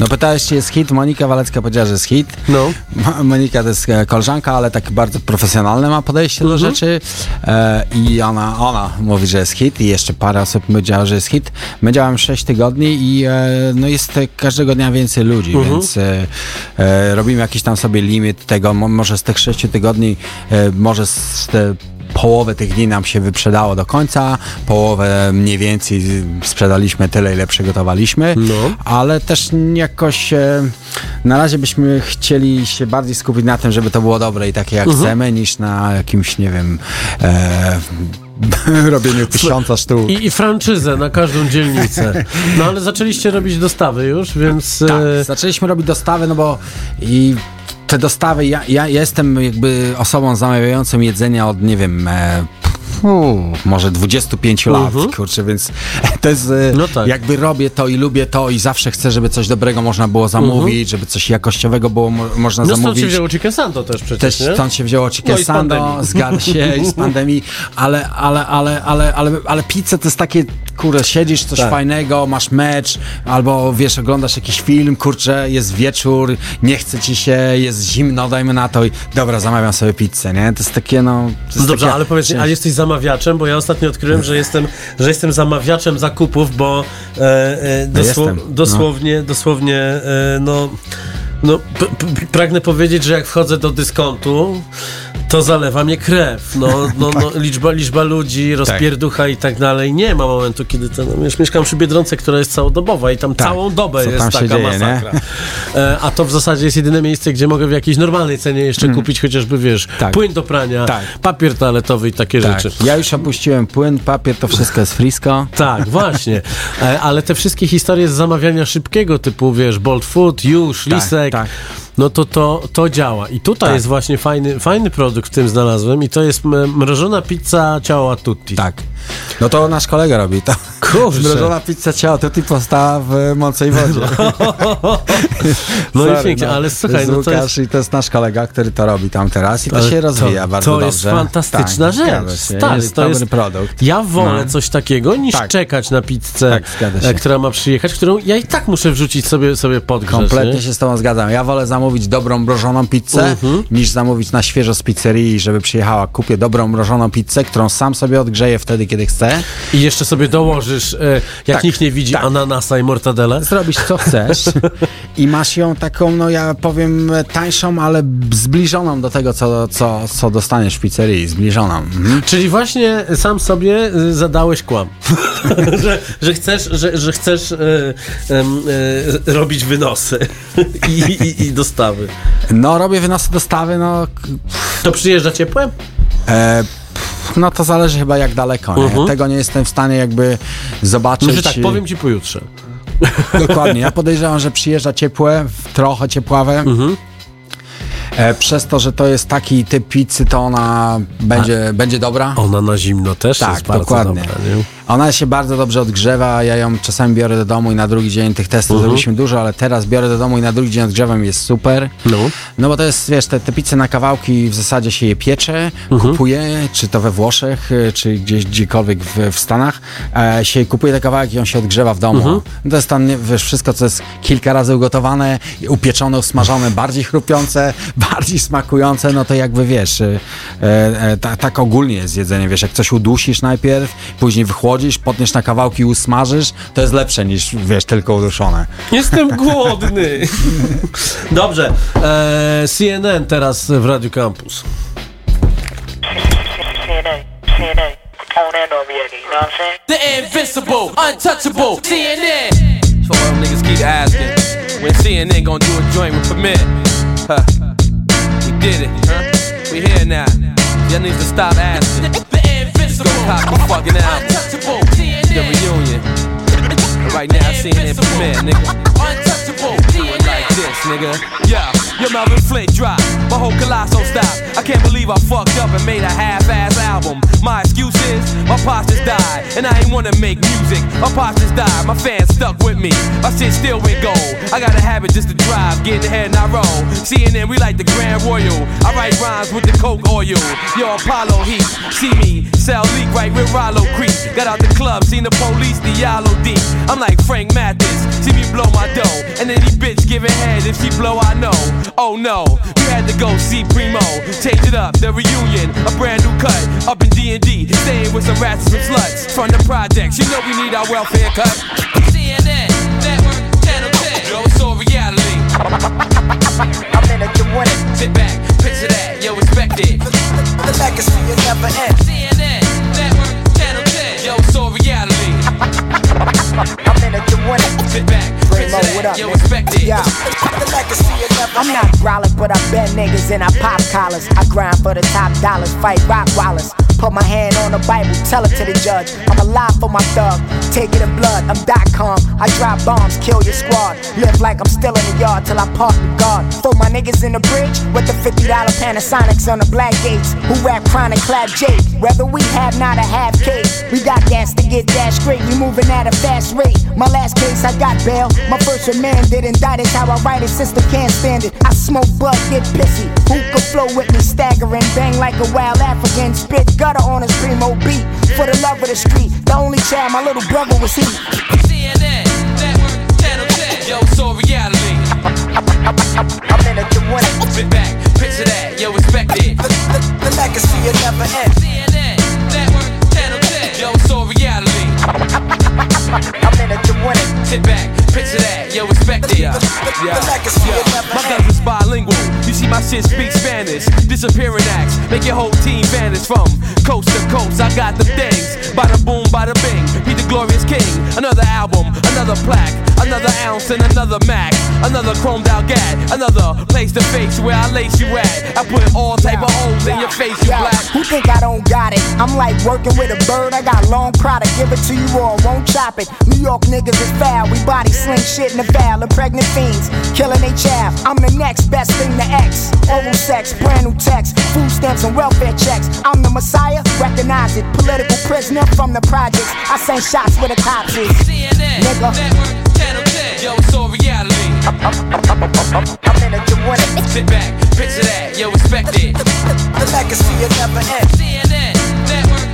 No pytałeś, czy jest hit? Monika Walecka powiedziała, że jest hit. no. Mo- Monika to jest e, koleżanka, ale tak bardzo profesjonalne ma podejście Mhm. do rzeczy e, i ona, ona mówi, że jest hit i jeszcze parę osób powiedziała, że jest hit. My działamy 6 tygodni i e, no jest każdego dnia więcej ludzi, Mhm. więc e, e, robimy jakiś tam sobie limit tego, mo, może z tych 6 tygodni, e, może z te połowę tych dni nam się wyprzedało do końca, połowę mniej więcej sprzedaliśmy tyle, ile przygotowaliśmy, No. ale też jakoś e, na razie byśmy chcieli się bardziej skupić na tym, żeby to było dobre i takie jak Mhm. chcemy, niż na jakimś, nie wiem, e, robieniu tysiąca sztuk. I, I franczyzę na każdą dzielnicę. No ale zaczęliście robić dostawy już, więc... Tak, e, zaczęliśmy robić dostawy, no bo i te dostawy, ja, ja jestem jakby osobą zamawiającą jedzenia od, nie wiem, e, fu, może 25 lat, kurczę, więc to jest, e, No tak. jakby robię to i lubię to i zawsze chcę, żeby coś dobrego można było zamówić, żeby coś jakościowego było mo można no stąd zamówić. się wzięło Chicken Santo też przecież, Też nie? stąd się wzięło chicken No sando, zgadza się, i z pandemii, ale, ale, ale, ale, ale, ale pizza to jest takie, kurde, siedzisz, coś Tak. fajnego, masz mecz, albo wiesz, oglądasz jakiś film, kurczę, jest wieczór, nie chce ci się, jest zimno, dajmy na to i dobra, zamawiam sobie pizzę, nie? To jest takie, no... To No jest dobrze, takie- ale powiedz mi, a jesteś zamawiaczem? Bo ja ostatnio odkryłem, że jestem, że jestem zamawiaczem zakupów, bo e, e, dosło, jestem, no. dosłownie, dosłownie, e, no, no pragnę powiedzieć, że jak wchodzę do dyskontu, to zalewa mnie krew. No, no, no, liczba, liczba ludzi, rozpierducha i tak dalej. Nie ma momentu, kiedy to. No, wiesz, mieszkam przy Biedronce, która jest całodobowa i tam Tak. całą dobę Co jest taka dzieje, masakra. E, a to w zasadzie jest jedyne miejsce, gdzie mogę w jakiejś normalnej cenie jeszcze kupić chociażby, wiesz, Mm. Tak. płyn do prania, Tak. papier toaletowy i takie Tak, rzeczy. ja już opuściłem płyn, papier, to wszystko jest frisko. Tak, właśnie. E, Ale te wszystkie historie z zamawiania szybkiego, typu, wiesz, Bolt Food, już, Lisek, tak. No to, to to działa. I tutaj Tak. jest właśnie fajny, fajny produkt w tym znalazłem i to jest mrożona pizza ciała tutti. Tak. No to nasz kolega robi to. Kurczę. Zmrożona pizza ciała, to ty postawa w mocnej wodzie. No i pięknie, ale To słuchaj, no to Łukasz jest... i to jest nasz kolega, który to robi tam teraz i to Ale się to- rozwija bardzo to dobrze. jest fantastyczna tak, rzecz. Stary, jest to dobry jest- produkt. Ja wolę No. coś takiego niż Tak. czekać na pizzę, Tak, e, która ma przyjechać, którą ja i tak muszę wrzucić sobie, sobie pod grzesz, Kompletnie nie? się z tobą zgadzam. Ja wolę zamówić dobrą mrożoną pizzę, Mhm. niż zamówić na świeżo z pizzerii, żeby przyjechała. Kupię dobrą mrożoną pizzę, którą sam sobie odgrzeję wtedy, kiedy chcę. I jeszcze sobie dołożysz, e, jak Tak, nikt nie widzi, tak. ananasa i mortadele. Zrobisz co chcesz i masz ją taką, no ja powiem, tańszą, ale zbliżoną do tego, co, co, co dostaniesz w pizzerii. Zbliżoną. Mhm. Czyli właśnie sam sobie y, zadałeś kłam, że, że chcesz, że, że chcesz e, e, robić wynosy I, i, i dostawy. No, robię wynosy dostawy, no... To przyjeżdża ciepłe? E, no to zależy chyba jak daleko. Nie? Mhm. Tego nie jestem w stanie jakby zobaczyć. Może tak, powiem ci pojutrze. Dokładnie. Ja podejrzewam, że przyjeżdża ciepłe, trochę ciepławe. Mhm. E, przez to, że to jest taki typ pizzy, to ona będzie, będzie dobra. Ona na zimno też Tak, jest bardzo dokładnie. dobra. Nie? Ona się bardzo dobrze odgrzewa, ja ją czasami biorę do domu i na drugi dzień tych testów Mhm. zrobiliśmy dużo, ale teraz biorę do domu i na drugi dzień odgrzewam jest super. No. No bo to jest, wiesz, te, te pizze na kawałki w zasadzie się je piecze, Mhm. kupuje, czy to we Włoszech, y, czy gdzieś gdziekolwiek w, w Stanach, e, się kupuje te kawałki i on się odgrzewa w domu. Mhm. No to jest tam, wiesz, wszystko, co jest kilka razy ugotowane, upieczone, usmażone, bardziej chrupiące, bardziej smakujące, no to jakby, wiesz, e, e, ta, tak ogólnie jest jedzenie, wiesz, jak coś udusisz najpierw, później wychłodzisz, potniesz na kawałki i usmażysz, to jest lepsze niż, wiesz, tylko uduszone. Jestem głodny. Dobrze. E, CNN teraz w Radio Campus. The invincible, untouchable, CNN. So all them niggas keep asking when CNN gonna do a joint with Premier. Huh. We did it, huh? We here now. Y'all need to stop asking. The invincible, go cop the fucking album. Untouchable, CNN. The reunion. But right now, CNN Premier, nigga. Untouchable, do it like this, nigga. Yeah, your Melvin Flint drop. My whole colossal stop. I can't believe I fucked up and made a half-ass album. My excuse is my pops just died, and I ain't wanna make music. My pops just died, my fans stuck with me. My shit still went gold. I got a habit just to drive, get ahead and I roll. CNN, we like the Grand Royal. I write rhymes with the Coke oil. Yo, Apollo Heat. See me, sell leak right with Rollo Creek. Got out the club, seen the police, the yellow deep. I'm like Frank Mathis. See me blow my dough, and any bitch giving head if she blow, I know. Oh no, you had to go see Primo. Change it up, the reunion, a brand new cut. Up in D&D, staying with some rats and some sluts. From the projects, you know we need our welfare cut. CNN, Network, Channel 10. Yo, it's all reality. I'm not brolic, but I bet niggas and I pop collars. I grind for the top dollars, fight rock wallers. Put my hand on the Bible, tell it to the judge. I'm alive for my thug, take it in blood. I'm dot com, I drop bombs, kill your squad. Live like I'm still in the yard till I park the guard. Throw my niggas in the bridge with the $50 Panasonics on the black gates. Who rap chronic, clap Jake. Whether we have not a half case, we got gas to get that straight. We moving at a fast rate. My last case, I got bail. My first remand did indict it. How I write it, sister can't stand it. I smoke bud, get pissy. Who could flow with me, staggering, bang like a wild African. Spit gutter on a primo beat. For the love of the street, the only child, my little brother was he. CNN, Network, Channel 10. Yo, it's all reality. I'm in it to win it. Sit back, picture that, yo, respect it. The, the, the legacy will never end. CNN, Network, Channel 10. Yo, it's all reality. I'm in it to win it. Sit back, picture that, yo, respect it. Yeah, yeah. My guns is bilingual. You see, my shit speaks Spanish. Disappearing acts, make your whole team vanish from coast to coast. I got the things. Bada boom, bada bing. Be the glorious king. Another album, another plaque, another ounce and another Mac, another chromed out gat, another place to face where I lace you at. I put all type of holes in your face, you black. Who think I don't got it? I'm like working with a bird. I got long product, give it to you all, won't chop it. New York niggas is foul. We body sling shit in the foul. of pregnant fiends, killing they child. I'm the next best thing to X. Oral sex, brand new text, food stamps and welfare checks. I'm the messiah, recognize it. Political prisoner from the projects. I send shots where the cops is. Nigga. Yo, it's all reality. I'm in a winning. Sit back, picture that, yo, respect it. The legacy will never end. CNN, network,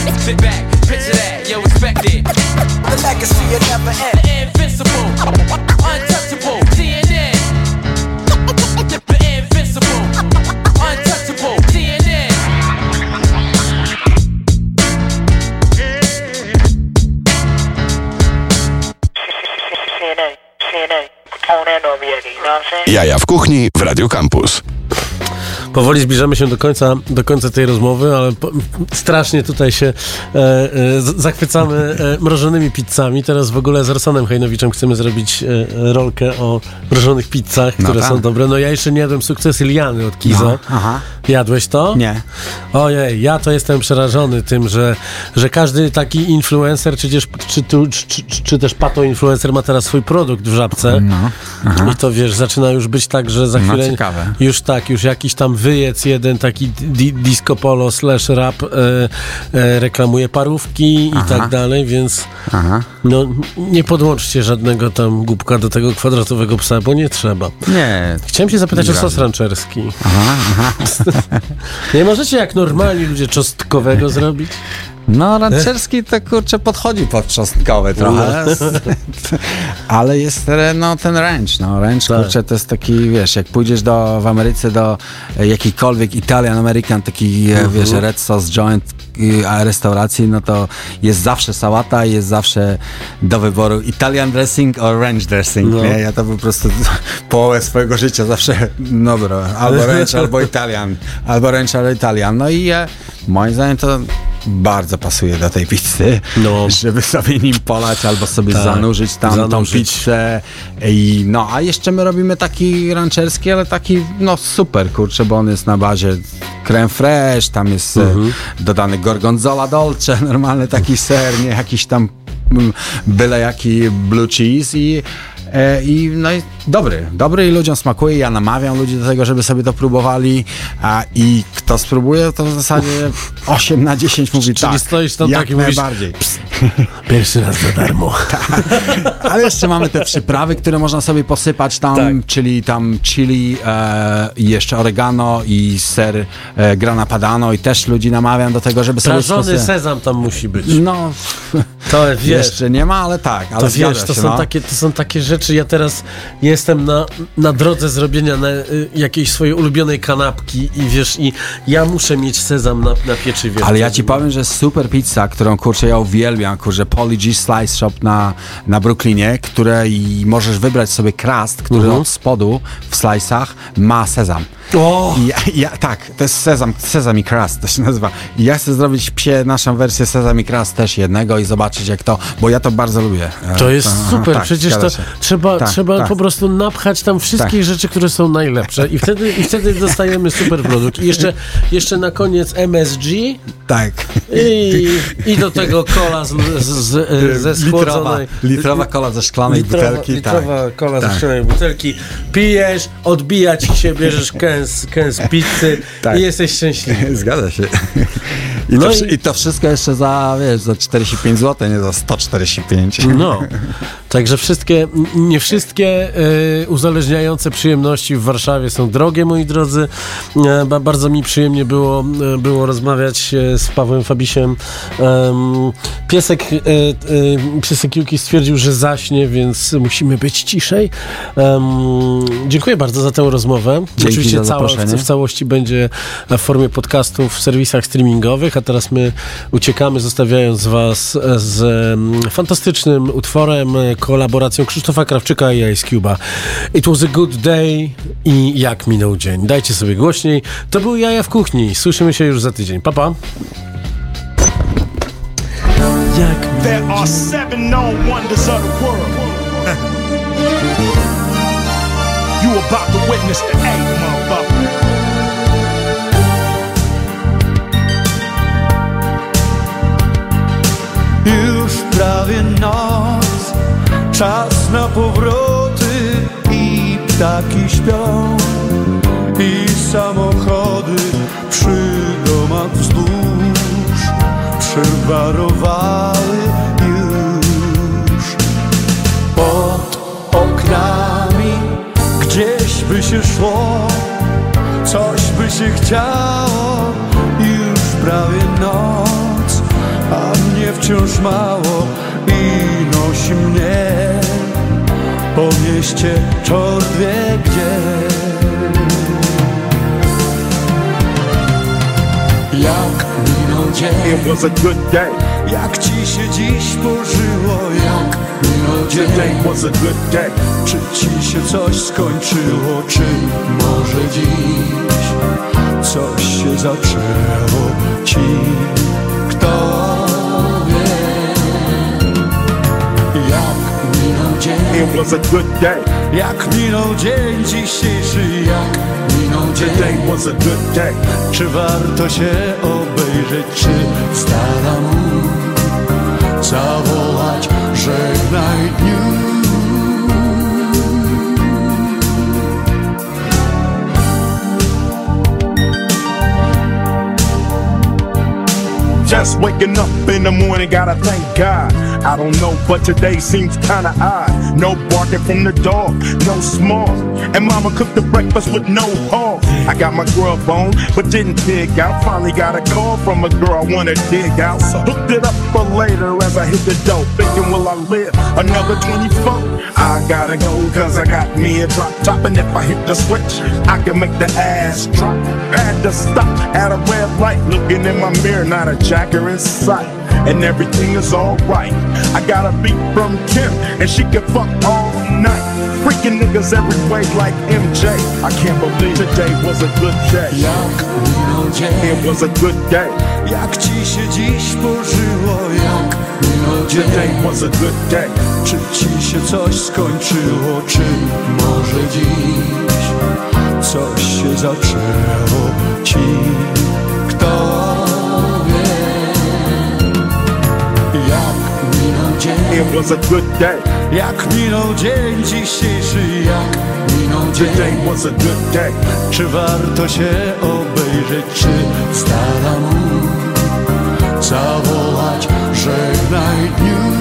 Sit back, picture that, yo, respect it. The legacy will never end. The invincible, untouchable, CNN. The invincible, untouchable, CNN. CNN, CNN, on and over you know what I'm saying? Jaja w kuchni w Radio Campus. Powoli zbliżamy się do końca, do końca tej rozmowy, ale po, strasznie tutaj się e, e, zachwycamy e, mrożonymi pizzami. Teraz w ogóle z Arsonem Hajnowiczem chcemy zrobić e, rolkę o mrożonych pizzach, No które tak. są dobre. No ja jeszcze nie jadłem sukcesy Liany od Kizo. No. Jadłeś to? Nie. Ojej, ja to jestem przerażony tym, że, że każdy taki influencer, czy, też, czy, tu- czy, czy, czy też pato influencer ma teraz swój produkt w żabce. No, aha. I to wiesz, zaczyna już być tak, że za No, chwilę ciekawe. już tak, już jakiś tam wyjec jeden taki di disco polo slash rap e, e, reklamuje parówki Aha. i tak dalej, więc Aha. no nie podłączcie żadnego tam głupka do tego kwadratowego psa, bo nie trzeba. Nie. Chciałem się zapytać Nie o sos razy. ranczerski. Aha, aha. Nie możecie jak normalni ludzie czosnkowego zrobić? No, rancerski to kurczę podchodzi pod czosnkowy trochę. Ale jest e, no, ten ranch. No, ranch Tak. kurczę to jest taki, wiesz, jak pójdziesz do, w Ameryce do e, jakiejkolwiek Italian American, taki, e, Mhm. wiesz, red sauce joint a restauracji, no to jest zawsze sałata, jest zawsze do wyboru Italian dressing or ranch dressing. No. Nie? Ja to po prostu połowę swojego życia zawsze, no dobra, albo ranch, albo Italian, albo ranch, albo Italian. No i e, moim zdaniem to bardzo pasuje do tej pizzy, No. żeby sobie nim polać albo sobie Tak, zanurzyć tam tą zanurzyć. pizzę i no, a jeszcze my robimy taki rancherski, ale taki no super, kurczę, bo on jest na bazie creme fraiche, tam jest e, Mhm. dodany gorgonzola dolce, normalny taki ser, nie jakiś tam mm, byle jaki blue cheese i I no i dobry, dobry i ludziom smakuje. Ja namawiam ludzi do tego, żeby sobie to próbowali. A, I kto spróbuje, to w zasadzie 8 na 10 mówi Czyli tak. stoisz tam jak tak najbardziej. Pierwszy raz za darmo. Ale jeszcze mamy te przyprawy, które można sobie posypać tam, Tak. czyli tam chili, e, i jeszcze oregano i ser e, grana padano i też ludzi namawiam do tego, żeby sobie Prażony sezam tam musi być. No, To wiesz, jeszcze nie ma, ale tak, ale to wiesz, to są, no. takie, to są takie rzeczy. Ja teraz jestem na, na drodze zrobienia na, y, jakiejś swojej ulubionej kanapki i wiesz, i ja muszę mieć sezam na, na pieczywie. Ale ja ci powiem, że super pizza, którą kurczę ja uwielbiam, kurczę Poly G Slice Shop na, na Brooklynie, które i możesz wybrać sobie crust, który Mhm. od spodu w slice'ach ma sezam. O! I ja, ja, tak, to jest sezam, sesame crust to się nazywa. I ja chcę zrobić psie naszą wersję sesame crust też jednego i zobaczyć jak to, bo ja to bardzo lubię. E, To jest aha, super, tak, przecież to. Trzeba, Tak, trzeba tak. po prostu napchać tam wszystkie Tak. rzeczy, które są najlepsze i wtedy, i wtedy dostajemy super produkt. I jeszcze, jeszcze na koniec MSG Tak. I, i do tego kola z, z, z, ze Litrowa, schłodzonej... litrowa kola ze szklanej Litrowa, butelki. litrowa tak. kola tak. ze szklanej butelki. Pijesz, odbija ci się, bierzesz kęs, kęs pizzy Tak. i jesteś szczęśliwy. Zgadza się. I, No to, i- I to wszystko jeszcze za, wiesz, za 45 zł, nie za 145. No, także wszystkie, nie wszystkie e, uzależniające przyjemności w Warszawie są drogie, moi drodzy. Ba, bardzo mi przyjemnie było, e, było rozmawiać z Pawłem Fabisiem. Em, piesek, e, e, piesek Juki stwierdził, że zaśnie, więc musimy być ciszej. Em, dziękuję bardzo za tę rozmowę. Dzięki Oczywiście cała, w, całości będzie w formie podcastów w serwisach streamingowych, a teraz my uciekamy, zostawiając Was z fantastycznym utworem, e, kolaboracją Krzysztofa Krawczyka i Ice Cube'a. It was a good day i jak minął dzień. Dajcie sobie głośniej. To był Jaja w Kuchni. Słyszymy się już za tydzień. Pa, pa. Jak There are seven known wonders of the world. you about to witness the A, motherfucker. Już prawie noc, czas na powroty i ptaki śpią i samochody przy domach wzdłuż przywarowały już. Pod oknami gdzieś by się szło coś by się chciało już prawie noc. A mnie wciąż mało i nosi mnie po mieście czort wie gdzie Jak It was a good day. Jak ci się dziś pożyło Jak dzień Today was a good day. Czy ci się coś skończyło Czy może dziś Coś się zaczęło Ci Kto wie Jak minął dzień It was a good day. Jak minął dzień dzisiejszy Jak minął dzień Today was a good day. Czy warto się obejrzeć Just waking up in the morning, gotta thank God. I don't know, but today seems kinda odd. No barking from the dog, no small. And mama cooked the breakfast with no hog. I got my grub on, but didn't dig out. Finally got a call from a girl I wanna dig out. So hooked it up for later as I hit the dope. Thinking, will I live another 24? I gotta go, cause I got me a drop top. And if I hit the switch, I can make the ass drop. Had to stop at a red light, looking in my mirror, not a jacker in sight. And everything is alright. I got a beat from Kim, and she can fuck all night. Freaking niggas every way like MJ. I can't believe today was a good day. Jak minął dzień It was a good day. Jak ci się dziś pożyło Jak minął dzień Today was a good day. Czy ci się coś skończyło Czy może dziś Coś się zaczęło Ci Kto wie Jak minął dzień It was a good day. Jak minął dzień dzisiejszy Jak minął dzień Today was a good day. Czy warto się obejrzeć Czy dala mu Zawołać Żegnaj dniu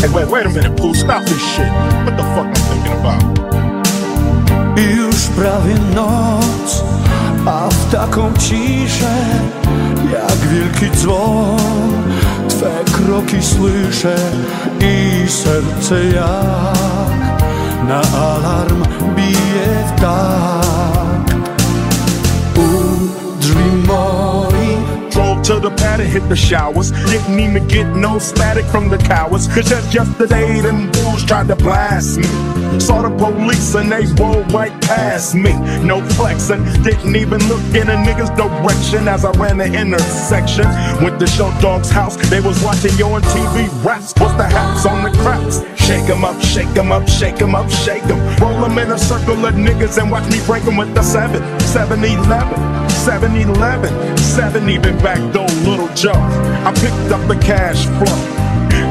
Hey, wait, wait a minute, Pooh. Stop this shit. What the fuck I'm thinking about? I już prawie noc, a w taką ciszę, jak wielki dzwon, Twe kroki słyszę i serce jak na alarm bije w tak. U drzwi moich Drove to the pad and hit the showers. Didn't even get no static from the cowards. Cause just yesterday, them bulls tried to blast me. Saw the police and they rolled right past me. No flexing, didn't even look in a nigga's direction as I ran the intersection. Went to Show Dog's house, they was watching yo on TV raps. What's the hats on the craps? Shake 'em up, shake 'em up, shake 'em up, shake 'em. Roll 'em in a circle of niggas and watch me break 'em with the 7, 7 11. 7 11, 7 even back though, little Joe. I picked up the cash flow.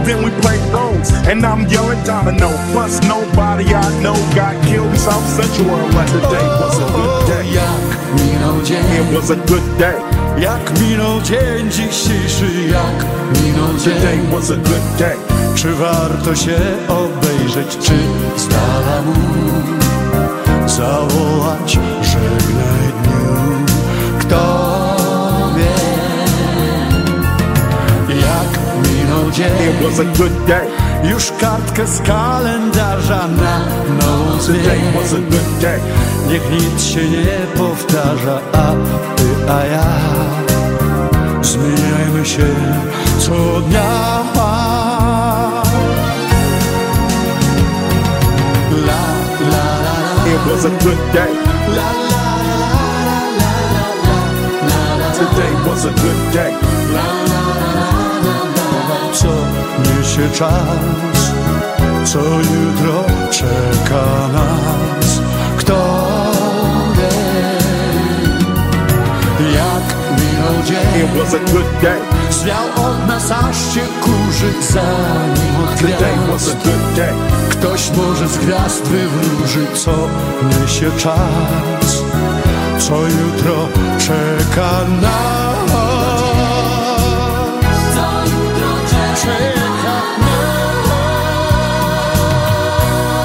Then we played those, and I'm yelling domino. Plus, nobody I know got killed in South Central unless today was a good day. Jak minął dzień It was a good day. Jak minął dzień dzisiejszy Jak minął Today dzień was a good day. Czy warto się obejrzeć Czy dala mu Zawołać Żegnaj dniu Kto dzień It was a good day. Już kartkę z kalendarza na nową Today was a good day. Niech nic się nie powtarza, a ty, a ja Zmieniajmy się co dnia La, la, la, la It was a good day. La, la, la, la, la, la, la, la, Today was a good day. la, la, Co niesie czas co jutro czeka nas. Kto wie, jak minął dzień. It was a good day. Zwiał od nas aż się kurzyk zanim od Today was gwiazd. a good day. Ktoś może z gwiazd wywróży, co niesie czas. Co jutro czeka nas.